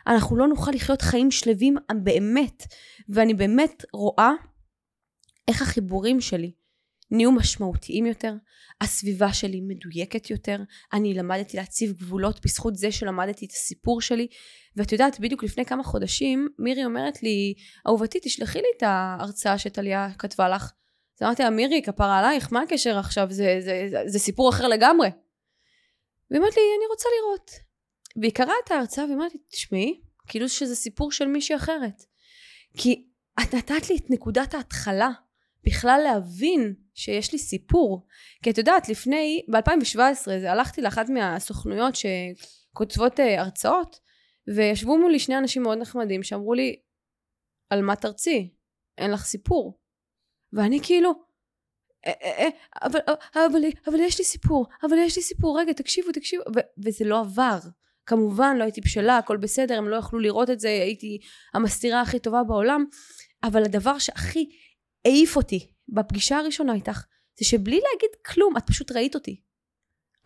אנחנו לא נוכל לחיות חיים שלווים באמת. ואני באמת רואה איך החיבורים שלי נהיו משמעותיים יותר, הסביבה שלי מדויקת יותר, אני למדתי להציב גבולות בזכות זה שלמדתי את הסיפור שלי, ואת יודעת, בדיוק לפני כמה חודשים, מירי אומרת לי, אהובתי, תשלחי לי את ההרצאה שטליה כתבה לך. אז אמרתי לה, מירי, כפרה עלייך, מה הקשר עכשיו? זה, זה, זה, זה סיפור אחר לגמרי. והיא אומרת לי, אני רוצה לראות. והיא קראה את ההרצאה ואמרת לי, תשמעי, כאילו שזה סיפור של מישהי אחרת. כי את נתת לי את נקודת ההתחלה, בכלל להבין שיש לי סיפור. כי את יודעת, לפני, ב-2017, הלכתי לאחת מהסוכנויות שכותבות אה, הרצאות, וישבו מולי שני אנשים מאוד נחמדים שאמרו לי, על מה תרצי? אין לך סיפור. ואני כאילו, "אה, אה, אבל, אבל, אבל יש לי סיפור, אבל יש לי סיפור, רגע, תקשיבו, תקשיבו, ו- וזה לא עבר. כמובן, לא הייתי בשלה, הכל בסדר, הם לא יכלו לראות את זה, הייתי המסתירה הכי טובה בעולם, אבל הדבר שהכי העיף אותי בפגישה הראשונה איתך, זה שבלי להגיד כלום, את פשוט ראית אותי.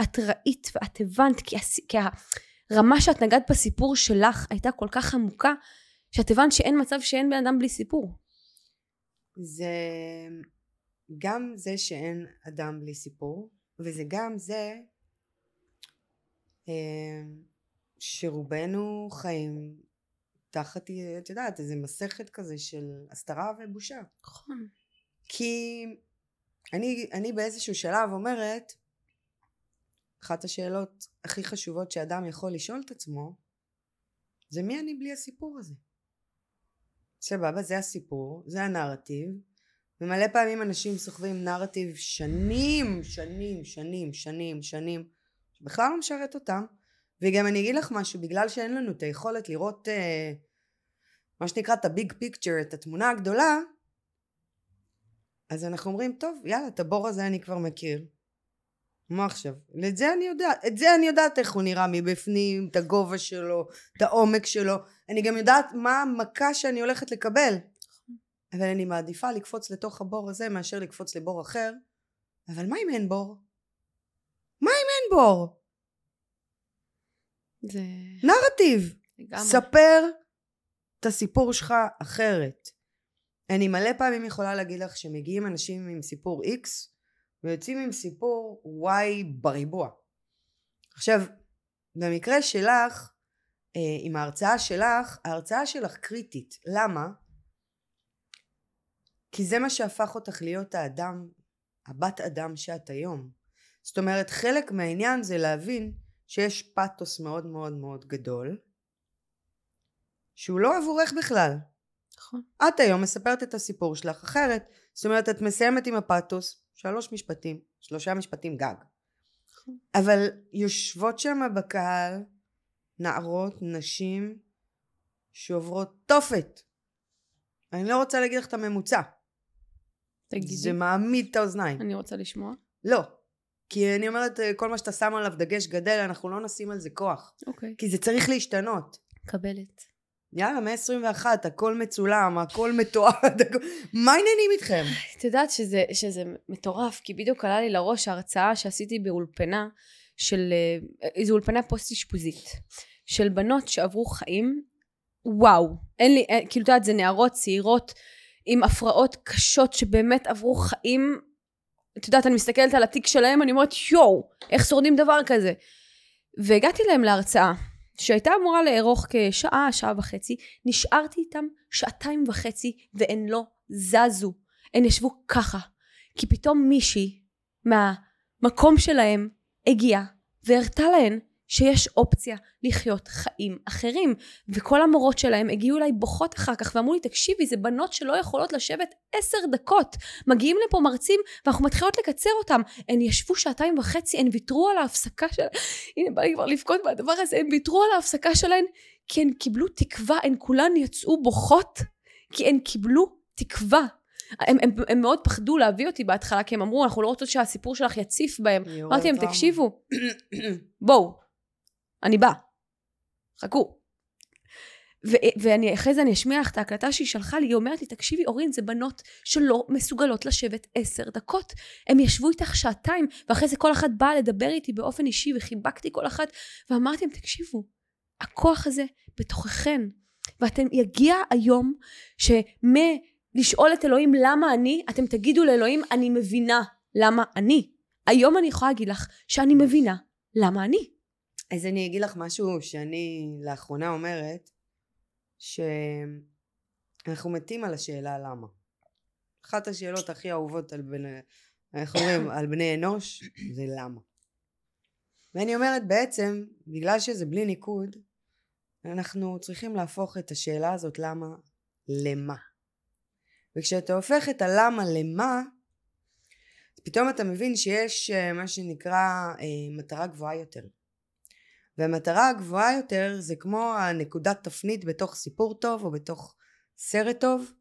את ראית ואת הבנת, כי. כי הרמה שאת נגעת בסיפור שלך הייתה כל כך עמוקה, שאת הבנת שאין מצב שאין בן אדם בלי סיפור. זה גם זה שאין אדם בלי סיפור, וזה גם זה אה, שרובנו חיים תחת, את יודעת, איזה מסכת כזה של הסתרה ובושה. נכון. כי אני, אני באיזשהו שלב אומרת, אחת השאלות הכי חשובות שאדם יכול לשאול את עצמו, זה מי אני בלי הסיפור הזה? סבבה, זה הסיפור, זה הנרטיב, ומלא פעמים אנשים סוחבים נרטיב שנים, שנים, שנים, שנים, שנים, שבכלל לא משרת אותם, וגם אני אגיד לך משהו, בגלל שאין לנו את היכולת לראות אה, מה שנקרא את הביג פיקצ'ר, את התמונה הגדולה, אז אנחנו אומרים, טוב, יאללה, את הבור הזה אני כבר מכיר. מה עכשיו? את זה אני יודעת, את זה אני יודעת איך הוא נראה מבפנים, את הגובה שלו, את העומק שלו. אני גם יודעת מה המכה שאני הולכת לקבל. אבל אני מעדיפה לקפוץ לתוך הבור הזה מאשר לקפוץ לבור אחר. אבל מה אם אין בור? מה אם אין בור? זה נרטיב. לגמרי. ספר את הסיפור שלך אחרת. אני מלא פעמים יכולה להגיד לך שמגיעים אנשים עם סיפור X ויוצאים עם סיפור Y בריבוע. עכשיו, במקרה שלך, אה, עם ההרצאה שלך, ההרצאה שלך קריטית. למה? כי זה מה שהפך אותך להיות האדם, הבת אדם שאת היום. זאת אומרת, חלק מהעניין זה להבין שיש פאתוס מאוד מאוד מאוד גדול, שהוא לא עבורך בכלל. נכון. את היום מספרת את הסיפור שלך אחרת. זאת אומרת, את מסיימת עם הפאתוס, שלוש משפטים, שלושה משפטים גג. אבל יושבות שם בקהל נערות, נשים, שעוברות תופת. אני לא רוצה להגיד לך את הממוצע. תגידי. זה מעמיד את האוזניים. אני רוצה לשמוע. לא. כי אני אומרת, אה, כל מה שאתה שם עליו דגש גדל, אנחנו לא נשים על זה כוח. אוקיי. כי זה צריך להשתנות. קבלת. יאללה, מאה עשרים ואחת, הכל מצולם, הכל מתועד, הכל... מה העניינים איתכם? את יודעת שזה, שזה מטורף, כי בדיוק עלה לי לראש ההרצאה שעשיתי באולפנה של, אה, איזו אולפנה פוסט אשפוזית, של בנות שעברו חיים, וואו, אין לי, אין, כאילו את יודעת, זה נערות צעירות עם הפרעות קשות שבאמת עברו חיים, את יודעת, אני מסתכלת על התיק שלהם, אני אומרת, יואו, איך שורדים דבר כזה? והגעתי להם להרצאה, שהייתה אמורה לארוך כשעה, שעה וחצי, נשארתי איתם שעתיים וחצי והן לא זזו. הן ישבו ככה. כי פתאום מישהי מהמקום שלהם הגיעה והראתה להן שיש אופציה לחיות חיים אחרים. וכל המורות שלהם הגיעו אליי בוכות אחר כך ואמרו לי, תקשיבי, זה בנות שלא יכולות לשבת עשר דקות. מגיעים לפה מרצים ואנחנו מתחילות לקצר אותם. הן ישבו שעתיים וחצי, הן ויתרו על ההפסקה של... הנה, בא לי כבר לבכות מהדבר הזה. הן ויתרו על ההפסקה שלהן כי הן קיבלו תקווה, הן כולן יצאו בוכות כי הן קיבלו תקווה. הם, הם, הם מאוד פחדו להביא אותי בהתחלה, כי הם אמרו, אנחנו לא רוצות שהסיפור שלך יציף בהם. אמרתי להם. תקשיבו, בואו, אני באה, חכו. ו- ואני אחרי זה אני אשמיע לך את ההקלטה שהיא שלחה לי, היא אומרת לי, תקשיבי אורין, זה בנות שלא מסוגלות לשבת עשר דקות. הם ישבו איתך שעתיים, ואחרי זה כל אחת באה לדבר איתי באופן אישי, וחיבקתי כל אחת, ואמרתי להם, תקשיבו, הכוח הזה בתוככן, ואתם, יגיע היום שמלשאול את אלוהים למה אני, אתם תגידו לאלוהים, אני מבינה למה אני. היום אני יכולה להגיד לך שאני מבינה למה אני. אז אני אגיד לך משהו שאני לאחרונה אומרת, שאנחנו מתים על השאלה למה. אחת השאלות הכי אהובות על בני, איך אומרים, על בני אנוש, זה למה. ואני אומרת בעצם, בגלל שזה בלי ניקוד, אנחנו צריכים להפוך את השאלה הזאת למה למה. וכשאתה הופך את הלמה למה, פתאום אתה מבין שיש אה, מה שנקרא אה, מטרה גבוהה יותר. והמטרה הגבוהה יותר זה כמו הנקודת תפנית בתוך סיפור טוב או בתוך סרט טוב.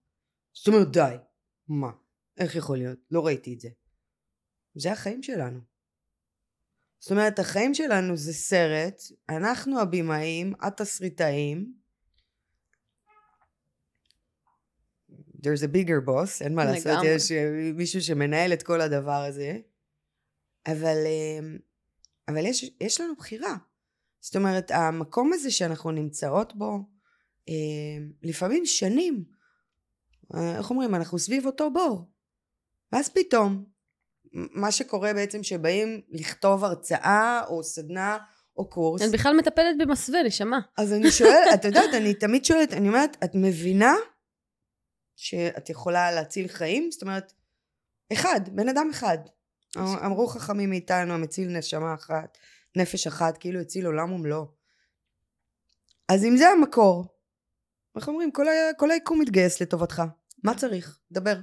זאת אומרת די, מה? איך יכול להיות? לא ראיתי את זה. זה החיים שלנו. זאת אומרת החיים שלנו זה סרט, אנחנו הבמאים, התסריטאים. There's a bigger boss, אין מה לעשות. יש אה, מישהו שמנהל את כל הדבר הזה. אבל, אה, אבל יש, יש לנו בחירה. זאת אומרת, המקום הזה שאנחנו נמצאות בו, אה, לפעמים שנים, אה, איך אומרים, אנחנו סביב אותו בור. ואז פתאום, מה שקורה בעצם שבאים לכתוב הרצאה או סדנה או קורס, אני בכלל מטפלת במסווה, נשמה. אז אני שואלת, את יודעת, אני תמיד שואלת, אני אומרת, את מבינה שאת יכולה להציל חיים? זאת אומרת, אחד, בן אדם אחד. אמרו חכמים מאיתנו, המציל נשמה אחת, נפש אחת, כאילו הציל עולם ומלואו. אז אם זה המקור, איך אומרים, כל, ה... כל היקום מתגייס לטובתך. מה צריך? דבר.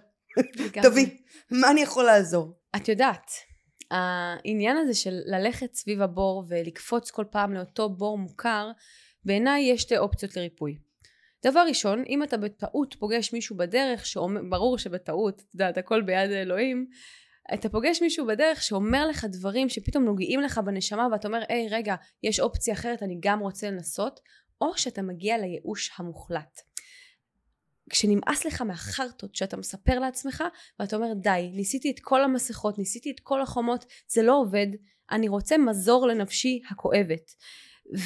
תביא. מה אני יכול לעזור? את יודעת, העניין הזה של ללכת סביב הבור ולקפוץ כל פעם לאותו בור מוכר, בעיניי יש שתי אופציות לריפוי. דבר ראשון, אם אתה בטעות פוגש מישהו בדרך, שאומר, ברור שבטעות, את יודעת, הכל ביד האלוהים, אתה פוגש מישהו בדרך שאומר לך דברים שפתאום נוגעים לך בנשמה ואתה אומר, היי רגע, יש אופציה אחרת, אני גם רוצה לנסות, או שאתה מגיע לייאוש המוחלט. כשנמאס לך מהחרטות שאתה מספר לעצמך ואתה אומר די ניסיתי את כל המסכות ניסיתי את כל החומות זה לא עובד אני רוצה מזור לנפשי הכואבת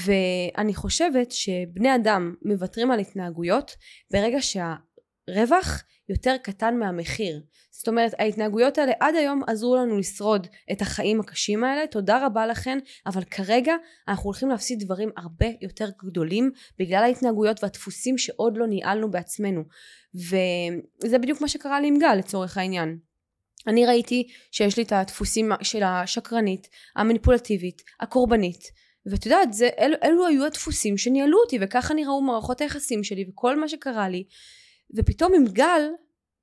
ואני חושבת שבני אדם מוותרים על התנהגויות ברגע שהרווח יותר קטן מהמחיר. זאת אומרת ההתנהגויות האלה עד היום עזרו לנו לשרוד את החיים הקשים האלה. תודה רבה לכן אבל כרגע אנחנו הולכים להפסיד דברים הרבה יותר גדולים בגלל ההתנהגויות והדפוסים שעוד לא ניהלנו בעצמנו. וזה בדיוק מה שקרה לי עם גל לצורך העניין. אני ראיתי שיש לי את הדפוסים של השקרנית המניפולטיבית הקורבנית. ואת יודעת זה, אלו, אלו היו הדפוסים שניהלו אותי וככה נראו מערכות היחסים שלי וכל מה שקרה לי ופתאום עם גל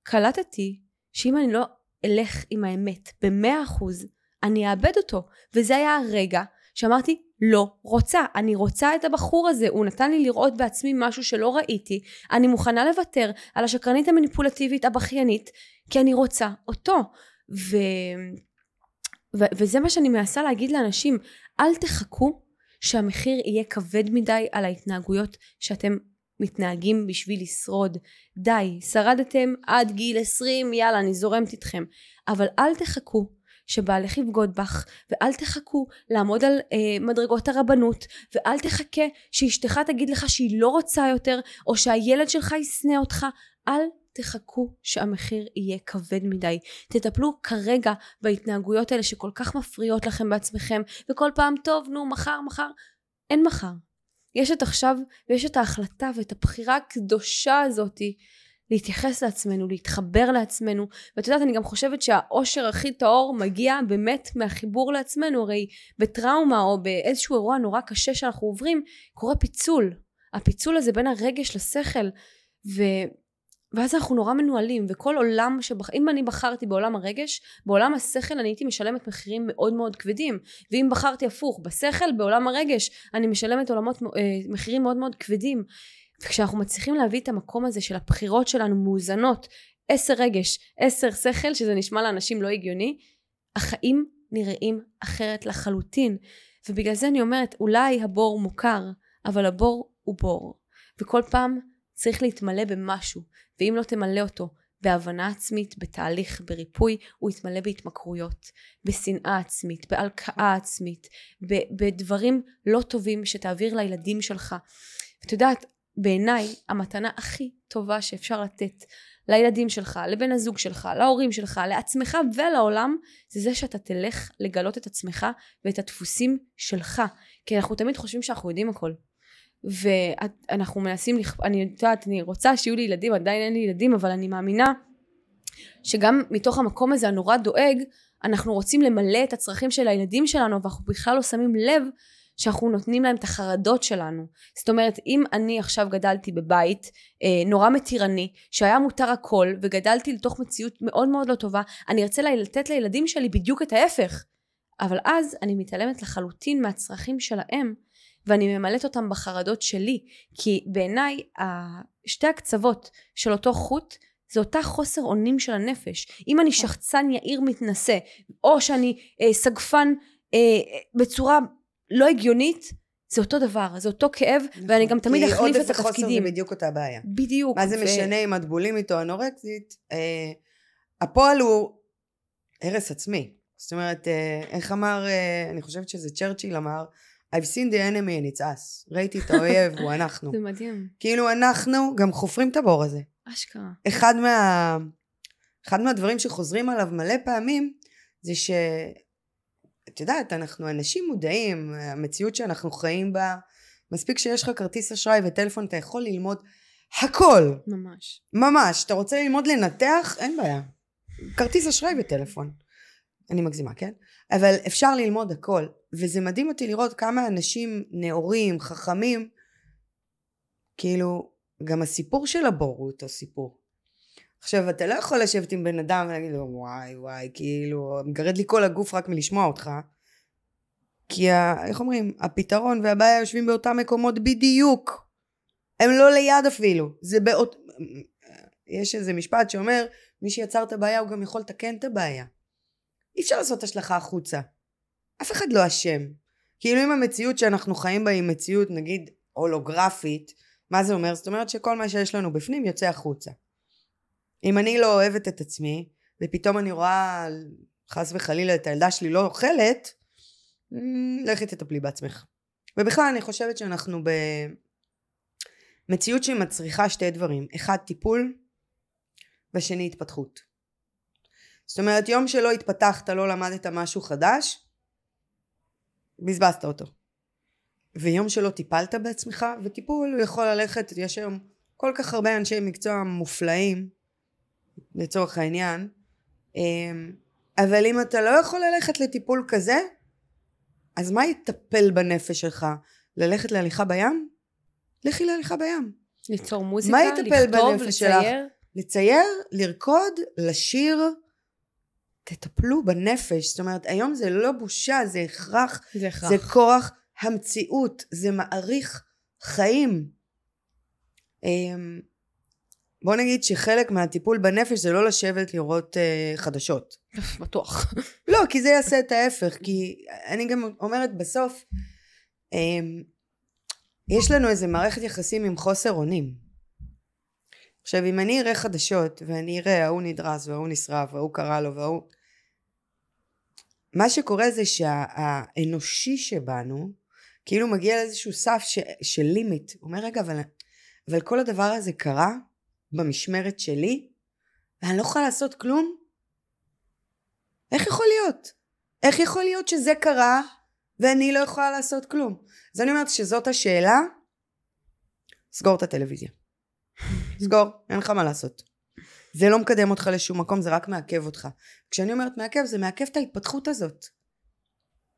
קלטתי שאם אני לא אלך עם האמת במאה אחוז, אני אאבד אותו. וזה היה הרגע שאמרתי, לא רוצה, אני רוצה את הבחור הזה, הוא נתן לי לראות בעצמי משהו שלא ראיתי, אני מוכנה לוותר על השקרנית המניפולטיבית הבכיינית, כי אני רוצה אותו. ו... ו... וזה מה שאני מנסה להגיד לאנשים, אל תחכו שהמחיר יהיה כבד מדי על ההתנהגויות שאתם מתנהגים בשביל לשרוד. די, שרדתם עד גיל 20, יאללה, אני זורמת איתכם. אבל אל תחכו שבעלך יבגוד בך, ואל תחכו לעמוד על אה, מדרגות הרבנות, ואל תחכה שאשתך תגיד לך שהיא לא רוצה יותר, או שהילד שלך ישנא אותך. אל תחכו שהמחיר יהיה כבד מדי. תטפלו כרגע בהתנהגויות האלה שכל כך מפריעות לכם בעצמכם, וכל פעם, טוב, נו, מחר, מחר. אין מחר. יש את עכשיו, ויש את ההחלטה ואת הבחירה הקדושה הזאתי להתייחס לעצמנו, להתחבר לעצמנו. ואת יודעת, אני גם חושבת שהאושר הכי טהור מגיע באמת מהחיבור לעצמנו. הרי בטראומה או באיזשהו אירוע נורא קשה שאנחנו עוברים, קורה פיצול. הפיצול הזה בין הרגש לשכל. ו... ואז אנחנו נורא מנוהלים, וכל עולם שבח... אם אני בחרתי בעולם הרגש, בעולם השכל אני הייתי משלמת מחירים מאוד מאוד כבדים. ואם בחרתי הפוך, בשכל, בעולם הרגש, אני משלמת עולמות, אה, מחירים מאוד מאוד כבדים. וכשאנחנו מצליחים להביא את המקום הזה של הבחירות שלנו מאוזנות, עשר רגש, עשר שכל, שזה נשמע לאנשים לא הגיוני, החיים נראים אחרת לחלוטין. ובגלל זה אני אומרת, אולי הבור מוכר, אבל הבור הוא בור. וכל פעם צריך להתמלא במשהו, ואם לא תמלא אותו בהבנה עצמית, בתהליך, בריפוי, הוא יתמלא בהתמכרויות, בשנאה עצמית, בהלקאה עצמית, בדברים לא טובים שתעביר לילדים שלך. את יודעת, בעיניי המתנה הכי טובה שאפשר לתת לילדים שלך, לבן הזוג שלך, להורים שלך, לעצמך ולעולם, זה זה שאתה תלך לגלות את עצמך ואת הדפוסים שלך. כי אנחנו תמיד חושבים שאנחנו יודעים הכל. ואנחנו מנסים, אני יודעת, אני רוצה שיהיו לי ילדים, עדיין אין לי ילדים, אבל אני מאמינה שגם מתוך המקום הזה הנורא דואג, אנחנו רוצים למלא את הצרכים של הילדים שלנו, ואנחנו בכלל לא שמים לב שאנחנו נותנים להם את החרדות שלנו. זאת אומרת, אם אני עכשיו גדלתי בבית אה, נורא מתירני, שהיה מותר הכל, וגדלתי לתוך מציאות מאוד מאוד לא טובה, אני ארצה לתת לילדים שלי בדיוק את ההפך. אבל אז אני מתעלמת לחלוטין מהצרכים שלהם, ואני ממלאת אותם בחרדות שלי. כי בעיניי, שתי הקצוות של אותו חוט, זה אותה חוסר אונים של הנפש. אם אני שחצן יאיר מתנשא, או שאני אה, סגפן אה, בצורה לא הגיונית, זה אותו דבר, זה אותו כאב, נכון, ואני גם תמיד אחליף את התפקידים. כי עודף וחוסר זה בדיוק אותה בעיה. בדיוק. מה זה ו... משנה אם את בולימית או אנורקסית? אה, הפועל הוא הרס עצמי. זאת אומרת, אה, איך אמר, אה, אני חושבת שזה צ'רצ'יל אמר, I've seen the enemy and it's us. ראיתי את האויב, הוא אנחנו. זה מדהים. כאילו אנחנו גם חופרים את הבור הזה. אשכרה. אחד מה... אחד מהדברים שחוזרים עליו מלא פעמים, זה ש... את יודעת, אנחנו אנשים מודעים, המציאות שאנחנו חיים בה, מספיק שיש לך כרטיס אשראי וטלפון, אתה יכול ללמוד הכל. ממש. ממש. אתה רוצה ללמוד לנתח? אין בעיה. כרטיס אשראי וטלפון. אני מגזימה, כן? אבל אפשר ללמוד הכל. וזה מדהים אותי לראות כמה אנשים נאורים, חכמים, כאילו, גם הסיפור של הבור הוא אותו סיפור. עכשיו, אתה לא יכול לשבת עם בן אדם ולהגיד לו, וואי וואי, כאילו, מגרד לי כל הגוף רק מלשמוע אותך. כי, ה, איך אומרים, הפתרון והבעיה יושבים באותם מקומות בדיוק. הם לא ליד אפילו. זה באות... יש איזה משפט שאומר, מי שיצר את הבעיה הוא גם יכול לתקן את הבעיה. אי אפשר לעשות השלכה החוצה. אף אחד לא אשם. כאילו אם המציאות שאנחנו חיים בה היא מציאות נגיד הולוגרפית, מה זה אומר? זאת אומרת שכל מה שיש לנו בפנים יוצא החוצה. אם אני לא אוהבת את עצמי, ופתאום אני רואה חס וחלילה את הילדה שלי לא אוכלת, לכי תטפלי בעצמך. ובכלל אני חושבת שאנחנו במציאות שמצריכה שתי דברים, אחד טיפול והשני התפתחות. זאת אומרת יום שלא התפתחת לא למדת משהו חדש בזבזת אותו. ויום שלא טיפלת בעצמך וטיפול הוא יכול ללכת יש היום כל כך הרבה אנשי מקצוע מופלאים לצורך העניין אמ, אבל אם אתה לא יכול ללכת לטיפול כזה אז מה יטפל בנפש שלך? ללכת להליכה בים? לכי להליכה בים. ליצור מוזיקה, לכתוב, לצייר? שלך? לצייר, לרקוד, לשיר, תטפלו בנפש. זאת אומרת, היום זה לא בושה, זה הכרח, זה הכרח. זה כורח המציאות, זה מעריך חיים. אמ, בוא נגיד שחלק מהטיפול בנפש זה לא לשבת לראות uh, חדשות. בטוח. לא, כי זה יעשה את ההפך, כי אני גם אומרת בסוף, um, יש לנו איזה מערכת יחסים עם חוסר אונים. עכשיו, אם אני אראה חדשות, ואני אראה ההוא נדרס, וההוא נשרף, וההוא קרא לו, וההוא... מה שקורה זה שהאנושי שבנו, כאילו מגיע לאיזשהו סף ש, של לימיט. הוא אומר, רגע, אבל, אבל כל הדבר הזה קרה במשמרת שלי, ואני לא יכולה לעשות כלום? איך יכול להיות? איך יכול להיות שזה קרה ואני לא יכולה לעשות כלום? אז אני אומרת שזאת השאלה, סגור את הטלוויזיה. סגור, אין לך מה לעשות. זה לא מקדם אותך לשום מקום, זה רק מעכב אותך. כשאני אומרת מעכב, זה מעכב את ההתפתחות הזאת.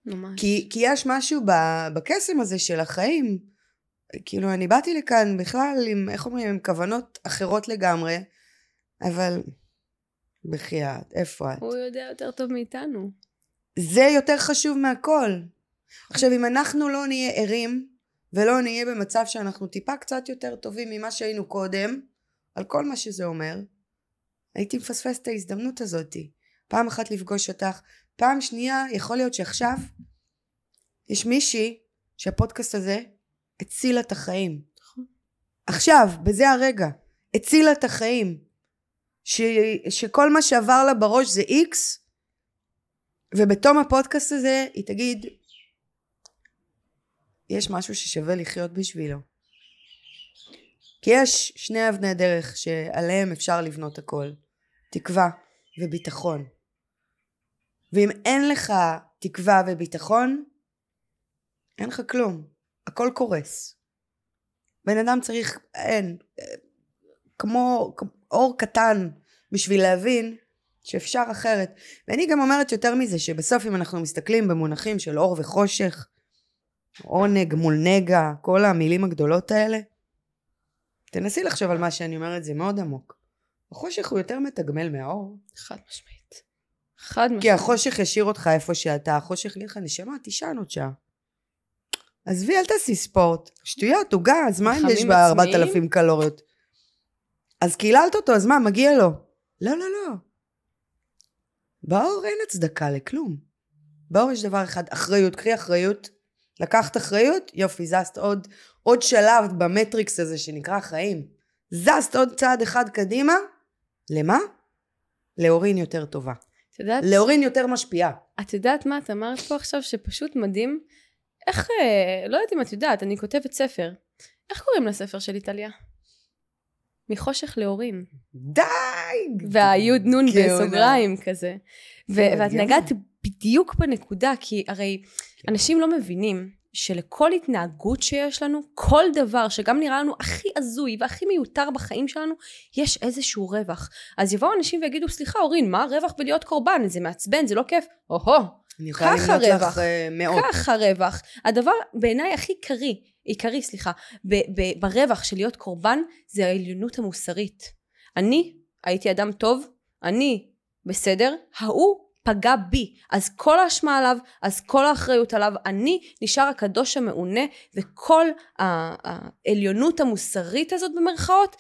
ממש. כי, כי יש משהו ב- בקסם הזה של החיים. כאילו, אני באתי לכאן בכלל עם, איך אומרים, עם כוונות אחרות לגמרי, אבל בחייאת, איפה את? הוא יודע יותר טוב מאיתנו. זה יותר חשוב מהכל. עכשיו, אם אנחנו לא נהיה ערים, ולא נהיה במצב שאנחנו טיפה קצת יותר טובים ממה שהיינו קודם, על כל מה שזה אומר, הייתי מפספס את ההזדמנות הזאת. פעם אחת לפגוש אותך, פעם שנייה, יכול להיות שעכשיו יש מישהי שהפודקאסט הזה הצילה את החיים. עכשיו, בזה הרגע, הצילה את החיים. ש, שכל מה שעבר לה בראש זה איקס, ובתום הפודקאסט הזה היא תגיד, יש משהו ששווה לחיות בשבילו. כי יש שני אבני דרך שעליהם אפשר לבנות הכל. תקווה וביטחון. ואם אין לך תקווה וביטחון, אין לך כלום. הכל קורס. בן אדם צריך, אין, כמו אור קטן בשביל להבין שאפשר אחרת. ואני גם אומרת יותר מזה, שבסוף אם אנחנו מסתכלים במונחים של אור וחושך, עונג מול נגע, כל המילים הגדולות האלה, תנסי לחשוב על מה שאני אומרת, זה מאוד עמוק. החושך הוא יותר מתגמל מהאור. חד משמעית. חד משמעית. כי החושך ישאיר אותך איפה שאתה, החושך יגיד לך, נשמה, תישן עוד שעה. עזבי, אל תעשי ספורט. שטויות, עוגה, אז מה אם יש בה עצמיים? 4,000 קלוריות? אז קיללת אותו, אז מה, מגיע לו. לא, לא, לא. באור אין הצדקה לכלום. באור יש דבר אחד, אחריות. קחי אחריות. לקחת אחריות, יופי, זזת עוד, עוד שלב במטריקס הזה שנקרא חיים. זזת עוד צעד אחד קדימה, למה? להורין יותר טובה. את יודעת, להורין יותר משפיעה. את יודעת מה את אמרת פה עכשיו שפשוט מדהים? איך, אה, לא יודעת אם את יודעת, אני כותבת ספר. איך קוראים לספר שלי, טליה? מחושך להורים. די! והיוד נון. בסוגריים כזה. ו- כן, ואת. נגעת בדיוק בנקודה, כי הרי אנשים לא מבינים שלכל התנהגות שיש לנו, כל דבר שגם נראה לנו הכי הזוי והכי מיותר בחיים שלנו, יש איזשהו רווח. אז יבואו אנשים ויגידו, סליחה אורין, מה הרווח בלהיות קורבן? זה מעצבן, זה לא כיף. או-הו, ככה רווח. לך מאות. ככה רווח. הדבר בעיניי הכי עיקרי, עיקרי סליחה, ב- ב- ברווח של להיות קורבן, זה העליונות המוסרית. אני הייתי אדם טוב, אני בסדר, ההוא פגע בי, אז כל האשמה עליו, אז כל האחריות עליו, אני נשאר הקדוש המעונה, וכל העליונות המוסרית הזאת במרכאות,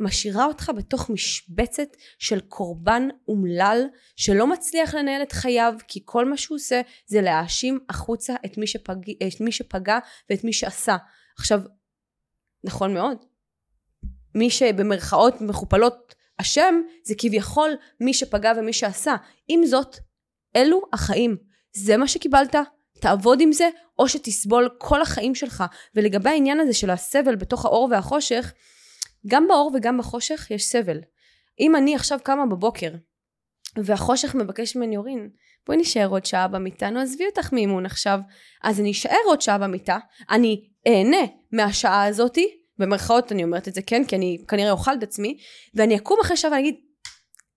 משאירה אותך בתוך משבצת של קורבן אומלל שלא מצליח לנהל את חייו כי כל מה שהוא עושה זה להאשים החוצה את מי, שפג... את מי שפגע ואת מי שעשה. עכשיו, נכון מאוד, מי שבמרכאות מכופלות אשם זה כביכול מי שפגע ומי שעשה. עם זאת, אלו החיים. זה מה שקיבלת, תעבוד עם זה, או שתסבול כל החיים שלך. ולגבי העניין הזה של הסבל בתוך האור והחושך, גם באור וגם בחושך יש סבל. אם אני עכשיו קמה בבוקר, והחושך מבקש ממני, אורין, בואי נשאר עוד שעה במיטה, נו עזבי אותך מאימון עכשיו. אז אני אשאר עוד שעה במיטה, אני אהנה מהשעה הזאתי, במרכאות אני אומרת את זה כן, כי אני כנראה אוכל את עצמי, ואני אקום אחרי שעה ואני אגיד,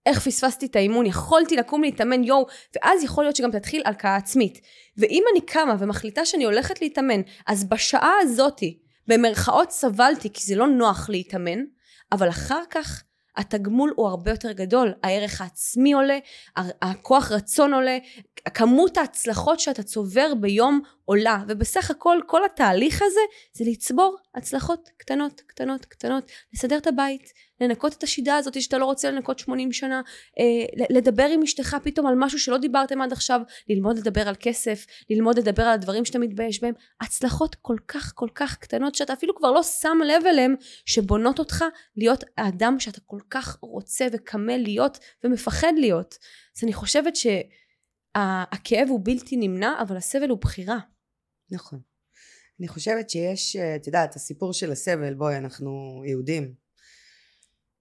איך פספסתי את האימון, יכולתי לקום להתאמן יואו, ואז יכול להיות שגם תתחיל הלקאה עצמית. ואם אני קמה ומחליטה שאני הולכת להתאמן, אז בשעה הזאתי, במרכאות סבלתי, כי זה לא נוח להתאמן, אבל אחר כך התגמול הוא הרבה יותר גדול, הערך העצמי עולה, הכוח רצון עולה, כמות ההצלחות שאתה צובר ביום עולה, ובסך הכל כל התהליך הזה זה לצבור הצלחות קטנות, קטנות, קטנות, לסדר את הבית, לנקות את השידה הזאת שאתה לא רוצה לנקות 80 שנה, אה, לדבר עם אשתך פתאום על משהו שלא דיברתם עד עכשיו, ללמוד לדבר על כסף, ללמוד לדבר על הדברים שאתה מתבייש בהם, הצלחות כל כך כל כך קטנות שאתה אפילו כבר לא שם לב אליהם, שבונות אותך להיות האדם שאתה כל כך רוצה וקמה להיות ומפחד להיות. אז אני חושבת שהכאב הוא בלתי נמנע, אבל הסבל הוא בחירה. נכון. אני חושבת שיש, את יודעת, הסיפור של הסבל, בואי, אנחנו יהודים.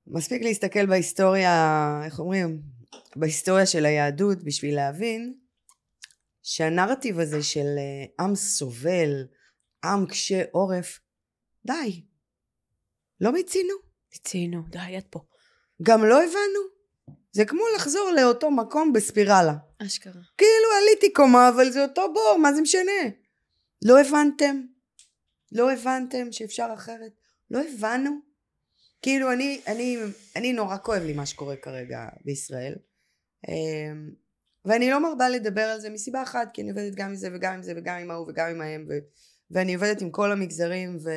מספיק להסתכל בהיסטוריה, איך אומרים, בהיסטוריה של היהדות בשביל להבין שהנרטיב הזה של אה, עם סובל, עם קשה עורף, די. לא מיצינו. מיצינו, די, את פה. גם לא הבנו. זה כמו לחזור לאותו מקום בספירלה. אשכרה. כאילו עליתי קומה, אבל זה אותו בור, מה זה משנה? לא הבנתם? לא הבנתם שאפשר אחרת? לא הבנו? כאילו אני, אני, אני נורא כואב לי מה שקורה כרגע בישראל. אמ, ואני לא מרבה לדבר על זה מסיבה אחת כי אני עובדת גם עם זה וגם עם זה וגם עם ההוא וגם עם ההם ו, ואני עובדת עם כל המגזרים ו,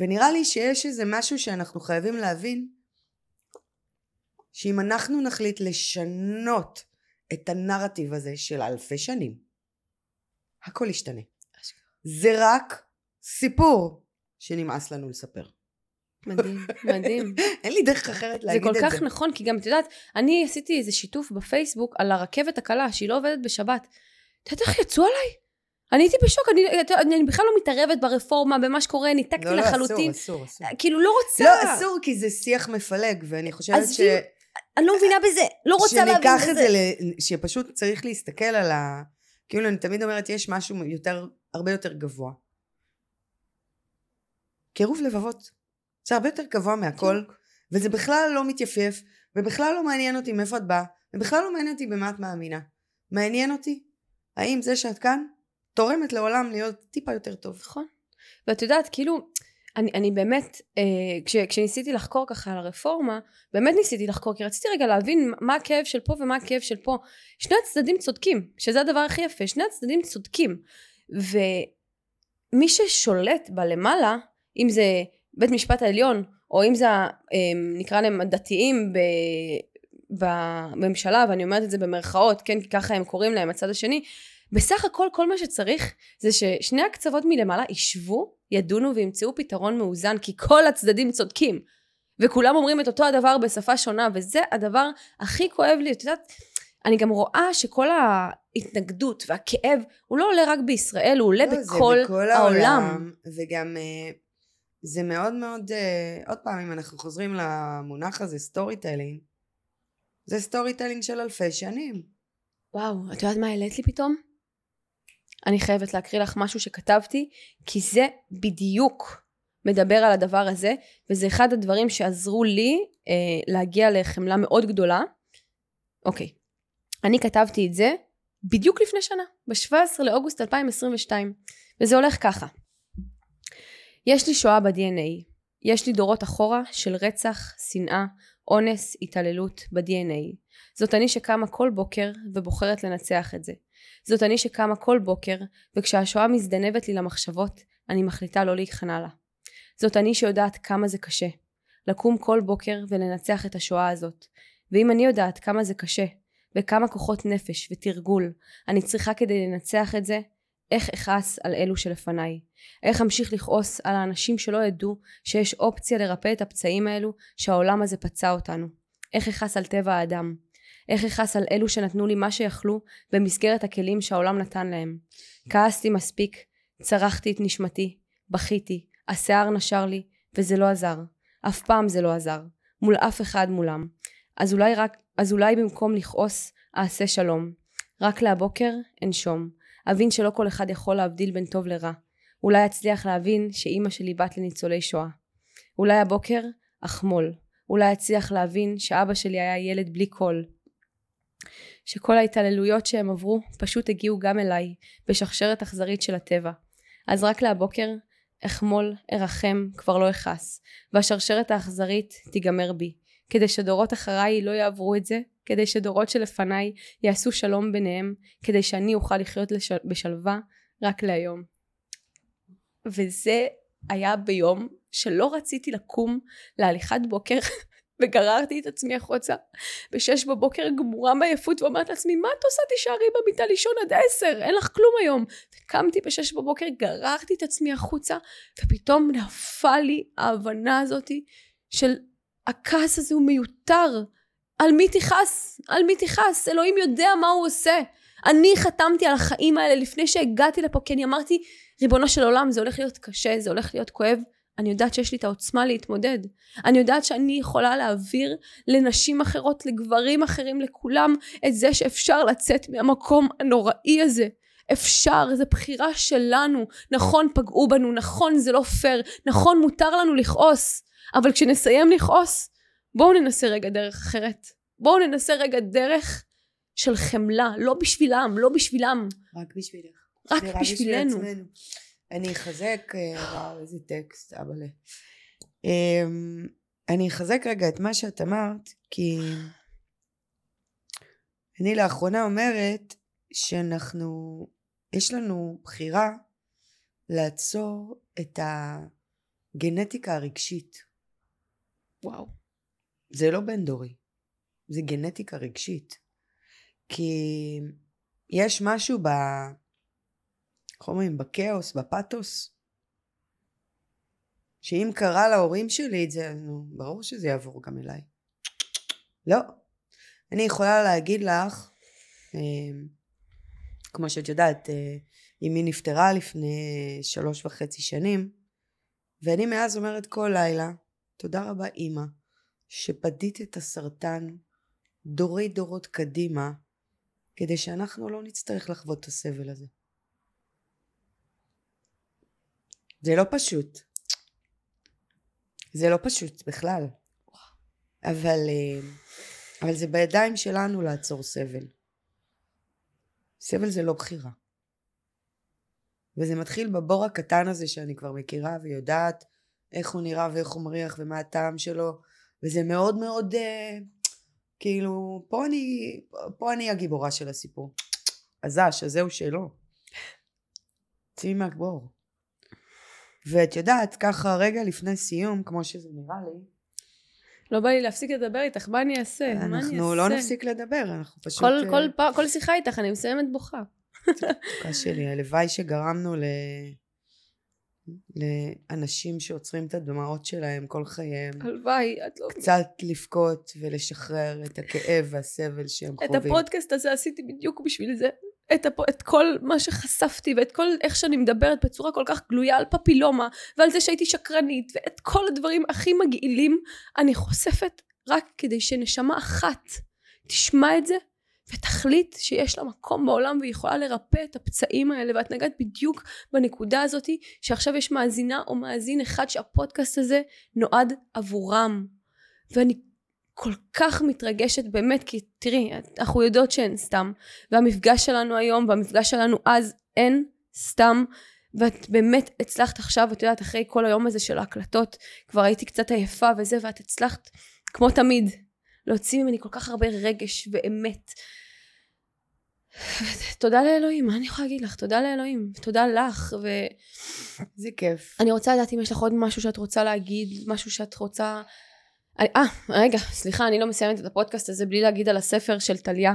ונראה לי שיש איזה משהו שאנחנו חייבים להבין שאם אנחנו נחליט לשנות את הנרטיב הזה של אלפי שנים הכל ישתנה. זה רק סיפור שנמאס לנו לספר מדהים, מדהים. אין לי דרך אחרת להגיד את זה. זה כל כך נכון, כי גם, את יודעת, אני עשיתי איזה שיתוף בפייסבוק על הרכבת הקלה, שהיא לא עובדת בשבת. את יודעת איך יצאו עליי? אני הייתי בשוק, אני, אני, אני בכלל לא מתערבת ברפורמה, במה שקורה, ניתקתי לא, לא, לחלוטין. אסור, אסור, אסור. כאילו, לא רוצה. לא, אסור, כי זה שיח מפלג, ואני חושבת ש... אני לא מבינה בזה, לא רוצה להבין בזה. שניקח את זה, שפשוט צריך להסתכל על ה... כאילו, אני תמיד אומרת, יש משהו יותר, הרבה יותר גבוה. קירוב לבבות. זה הרבה יותר גבוה מהכל, וזה בכלל לא מתייפייף, ובכלל לא מעניין אותי מאיפה את באה, ובכלל לא מעניין אותי במה את מאמינה. מעניין אותי האם זה שאת כאן תורמת לעולם להיות טיפה יותר טוב. נכון. ואת יודעת, כאילו, אני, אני באמת, אה, כש, כשניסיתי לחקור ככה על הרפורמה, באמת ניסיתי לחקור, כי רציתי רגע להבין מה הכאב של פה ומה הכאב של פה. שני הצדדים צודקים, שזה הדבר הכי יפה, שני הצדדים צודקים. ומי ששולט בלמעלה, אם זה בית משפט העליון, או אם זה אמ, נקרא להם הדתיים ב... בממשלה, ואני אומרת את זה במרכאות, כן, כי ככה הם קוראים להם, הצד השני, בסך הכל כל מה שצריך זה ששני הקצוות מלמעלה ישבו, ידונו וימצאו פתרון מאוזן, כי כל הצדדים צודקים. וכולם אומרים את אותו הדבר בשפה שונה, וזה הדבר הכי כואב לי, את יודעת, אני גם רואה שכל ההתנגדות והכאב, הוא לא עולה רק בישראל, הוא עולה לא, בכל, בכל העולם. העולם. וגם אה, זה מאוד מאוד, אה, עוד פעם אם אנחנו חוזרים למונח הזה storytelling, זה storytelling של אלפי שנים. וואו, את יודעת מה העלית לי פתאום? אני חייבת להקריא לך משהו שכתבתי, כי זה בדיוק מדבר על הדבר הזה, וזה אחד הדברים שעזרו לי אה, להגיע לחמלה מאוד גדולה. אוקיי, אני כתבתי את זה בדיוק לפני שנה, ב-17 לאוגוסט 2022, וזה הולך ככה. יש לי שואה ב-DNA. יש לי דורות אחורה של רצח, שנאה, אונס, התעללות ב-DNA. זאת אני שקמה כל בוקר ובוחרת לנצח את זה. זאת אני שקמה כל בוקר, וכשהשואה מזדנבת לי למחשבות, אני מחליטה לא להיכנע לה. זאת אני שיודעת כמה זה קשה. לקום כל בוקר ולנצח את השואה הזאת. ואם אני יודעת כמה זה קשה, וכמה כוחות נפש ותרגול אני צריכה כדי לנצח את זה, איך אכעס על אלו שלפניי? איך אמשיך לכעוס על האנשים שלא ידעו שיש אופציה לרפא את הפצעים האלו שהעולם הזה פצע אותנו? איך אכעס על טבע האדם? איך אכעס על אלו שנתנו לי מה שיכלו במסגרת הכלים שהעולם נתן להם? כעסתי מספיק, צרחתי את נשמתי, בכיתי, השיער נשר לי, וזה לא עזר. אף פעם זה לא עזר. מול אף אחד מולם. אז אולי רק, אז אולי במקום לכעוס, אעשה שלום. רק להבוקר, אנשום. אבין שלא כל אחד יכול להבדיל בין טוב לרע. אולי אצליח להבין שאימא שלי בת לניצולי שואה. אולי הבוקר אחמול. אולי אצליח להבין שאבא שלי היה ילד בלי קול. שכל ההתעללויות שהם עברו פשוט הגיעו גם אליי בשרשרת אכזרית של הטבע. אז רק להבוקר אחמול, ארחם, כבר לא אכעס, והשרשרת האכזרית תיגמר בי, כדי שדורות אחריי לא יעברו את זה, כדי שדורות שלפניי יעשו שלום ביניהם, כדי שאני אוכל לחיות לשל... בשלווה רק להיום. וזה היה ביום שלא רציתי לקום להליכת בוקר וגררתי את עצמי החוצה בשש בבוקר גמורה מעייפות ואומרת לעצמי מה את עושה תישארי במיטה לישון עד עשר אין לך כלום היום וקמתי בשש בבוקר גררתי את עצמי החוצה ופתאום נפל לי ההבנה הזאתי של הכעס הזה הוא מיותר על מי תכעס? על מי תכעס? אלוהים יודע מה הוא עושה אני חתמתי על החיים האלה לפני שהגעתי לפה כי אני אמרתי ריבונו של עולם זה הולך להיות קשה זה הולך להיות כואב אני יודעת שיש לי את העוצמה להתמודד. אני יודעת שאני יכולה להעביר לנשים אחרות, לגברים אחרים, לכולם, את זה שאפשר לצאת מהמקום הנוראי הזה. אפשר, זו בחירה שלנו. נכון, פגעו בנו, נכון, זה לא פייר, נכון, מותר לנו לכעוס. אבל כשנסיים לכעוס, בואו ננסה רגע דרך אחרת. בואו ננסה רגע דרך של חמלה, לא בשבילם, לא בשבילם. רק בשבילך. רק בשבילנו. בשביל אני אחזק, אה, וואו איזה טקסט, אבאלה. אמ, אני אחזק רגע את מה שאת אמרת, כי אני לאחרונה אומרת שאנחנו, יש לנו בחירה לעצור את הגנטיקה הרגשית. וואו. זה לא בין דורי, זה גנטיקה רגשית. כי יש משהו ב... איך אומרים? בכאוס, בפתוס. שאם קרה להורים שלי את זה, נו, ברור שזה יעבור גם אליי. לא. אני יכולה להגיד לך, אה, כמו שאת יודעת, אה, אמי נפטרה לפני שלוש וחצי שנים, ואני מאז אומרת כל לילה, תודה רבה אימא, שפדית את הסרטן דורי דורות קדימה, כדי שאנחנו לא נצטרך לחוות את הסבל הזה. זה לא פשוט. זה לא פשוט בכלל. אבל, אה, אבל זה בידיים שלנו לעצור סבל. סבל זה לא בחירה. וזה מתחיל בבור הקטן הזה שאני כבר מכירה ויודעת איך הוא נראה ואיך הוא מריח ומה הטעם שלו וזה מאוד מאוד אה, כאילו פה אני פה אני הגיבורה של הסיפור. הזש הזה הוא שלו. צאי מהבור. ואת יודעת, ככה רגע לפני סיום, כמו שזה נראה לי, לא בא לי להפסיק לדבר איתך, מה אני אעשה? מה אני אעשה? אנחנו לא נפסיק לדבר, אנחנו פשוט... כל, אה, כל, פעם, כל שיחה איתך אני מסיימת בוכה. תוקה שלי, הלוואי שגרמנו ל... לאנשים שעוצרים את הדמעות שלהם כל חייהם. הלוואי, את לא... קצת לבכות ולשחרר את הכאב והסבל שהם את חווים. הפודקאסט הזה עשיתי בדיוק בשביל זה. את, הפ... את כל מה שחשפתי ואת כל איך שאני מדברת בצורה כל כך גלויה על פפילומה ועל זה שהייתי שקרנית ואת כל הדברים הכי מגעילים אני חושפת רק כדי שנשמה אחת תשמע את זה ותחליט שיש לה מקום בעולם והיא יכולה לרפא את הפצעים האלה. ואת נגעת בדיוק בנקודה הזאתי שעכשיו יש מאזינה או מאזין אחד שהפודקאסט הזה נועד עבורם. ואני כל כך מתרגשת באמת כי תראי אנחנו יודעות שאין סתם. והמפגש שלנו היום והמפגש שלנו אז אין סתם. ואת באמת הצלחת עכשיו את יודעת אחרי כל היום הזה של ההקלטות כבר הייתי קצת עייפה וזה ואת הצלחת כמו תמיד להוציא ממני כל כך הרבה רגש ואמת. תודה לאלוהים מה אני יכולה להגיד לך? תודה לאלוהים תודה לך ואני זה כיף. רוצה לדעת אם יש לך עוד משהו שאת רוצה להגיד משהו שאת רוצה אה, רגע, סליחה, אני לא מסיימת את הפודקאסט הזה בלי להגיד על הספר של טליה.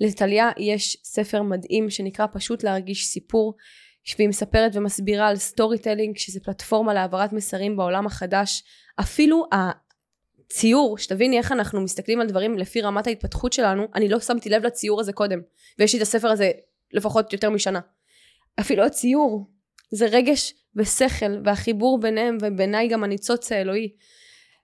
לטליה יש ספר מדהים שנקרא פשוט להרגיש סיפור, והיא מספרת ומסבירה על storytelling, שזה פלטפורמה להעברת מסרים בעולם החדש. אפילו הציור, שתביני איך אנחנו מסתכלים על דברים לפי רמת ההתפתחות שלנו, אני לא שמתי לב לציור הזה קודם, ויש לי את הספר הזה לפחות יותר משנה. אפילו הציור, זה רגש ושכל, והחיבור ביניהם, ובעיניי גם הניצוץ האלוהי.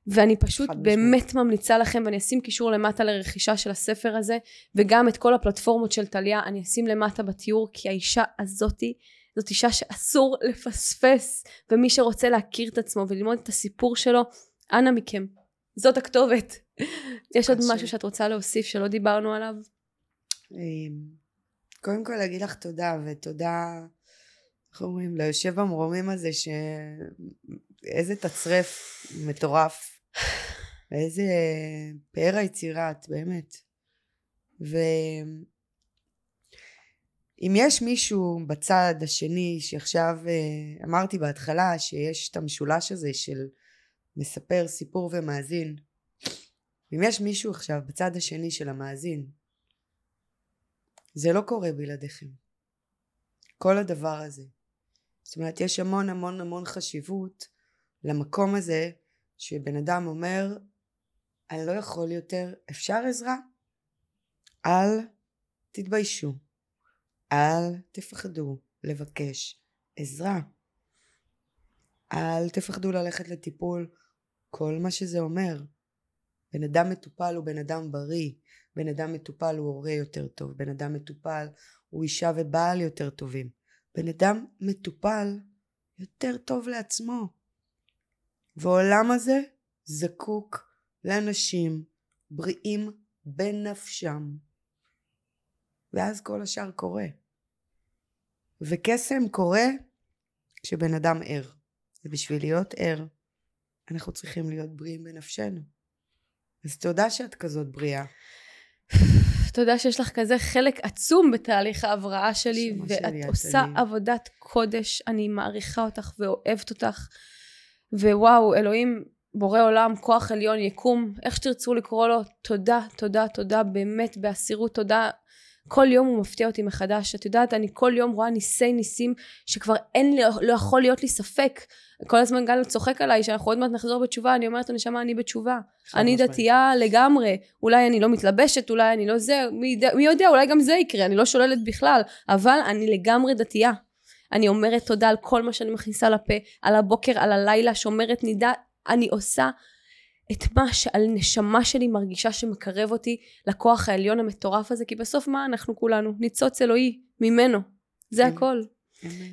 ואני פשוט באמת משמעית. ממליצה לכם ואני אשים קישור למטה לרכישה של הספר הזה וגם את כל הפלטפורמות של טליה אני אשים למטה בתיאור כי האישה הזאתי זאת אישה שאסור לפספס ומי שרוצה להכיר את עצמו וללמוד את הסיפור שלו אנא מכם זאת הכתובת יש עוד. משהו שאת רוצה להוסיף שלא דיברנו עליו? אמ, קודם כל להגיד לך תודה ותודה איך אומרים? ליושב במרומים הזה ש... איזה תצרף מטורף. ואיזה פאר היצירת, באמת. ואם יש מישהו בצד השני שעכשיו אה, אמרתי בהתחלה שיש את המשולש הזה של מספר סיפור ומאזין אם יש מישהו עכשיו בצד השני של המאזין זה לא קורה בלעדיכם כל הדבר הזה זאת אומרת יש המון המון המון חשיבות למקום הזה שבן אדם אומר אני לא יכול יותר אפשר עזרה? אל תתביישו. אל תפחדו לבקש עזרה. אל תפחדו ללכת לטיפול. כל מה שזה אומר בן אדם מטופל הוא בן אדם בריא. בן אדם מטופל הוא הורה יותר טוב. בן אדם מטופל הוא אישה ובעל יותר טובים. בן אדם מטופל יותר טוב לעצמו והעולם הזה זקוק לאנשים בריאים בנפשם. ואז כל השאר קורה. וקסם קורה כשבן אדם ער. ובשביל להיות ער אנחנו צריכים להיות בריאים בנפשנו. אז תודה שאת כזאת בריאה. תודה שיש לך כזה חלק עצום בתהליך ההבראה שלי ואת שלי עושה אני... עבודת קודש. אני מעריכה אותך ואוהבת אותך ווואו אלוהים בורא עולם כוח עליון יקום. איך שתרצו לקרוא לו תודה תודה תודה באמת באסירות תודה. כל יום הוא מפתיע אותי מחדש. את יודעת אני כל יום רואה ניסי ניסים שכבר אין לי לא יכול להיות לי ספק. כל הזמן גל צוחק עליי שאנחנו עוד מעט נחזור בתשובה אני אומרת נשמה אני בתשובה. אני דתייה לגמרי. אולי אני לא מתלבשת אולי אני לא זה מי, מי יודע אולי גם זה יקרה אני לא שוללת בכלל. אבל אני לגמרי דתייה אני אומרת תודה על כל מה שאני מכניסה לפה על הבוקר על הלילה שומרת נידה אני עושה את מה שעל נשמה שלי מרגישה שמקרב אותי לכוח העליון המטורף הזה, כי בסוף מה אנחנו כולנו? ניצוץ אלוהי ממנו. זה כן. הכל.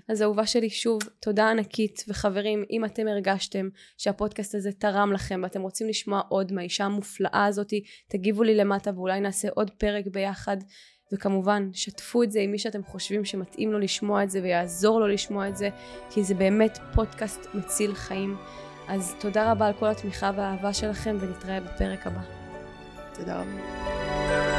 אז אהובה שלי, שוב, תודה ענקית, וחברים, אם אתם הרגשתם שהפודקאסט הזה תרם לכם ואתם רוצים לשמוע עוד מהאישה המופלאה הזאתי, תגיבו לי למטה ואולי נעשה עוד פרק ביחד. וכמובן, שתפו את זה עם מי שאתם חושבים שמתאים לו לשמוע את זה ויעזור לו לשמוע את זה, כי זה באמת פודקאסט מציל חיים. אז תודה רבה על כל התמיכה והאהבה שלכם ונתראה בפרק הבא. תודה רבה.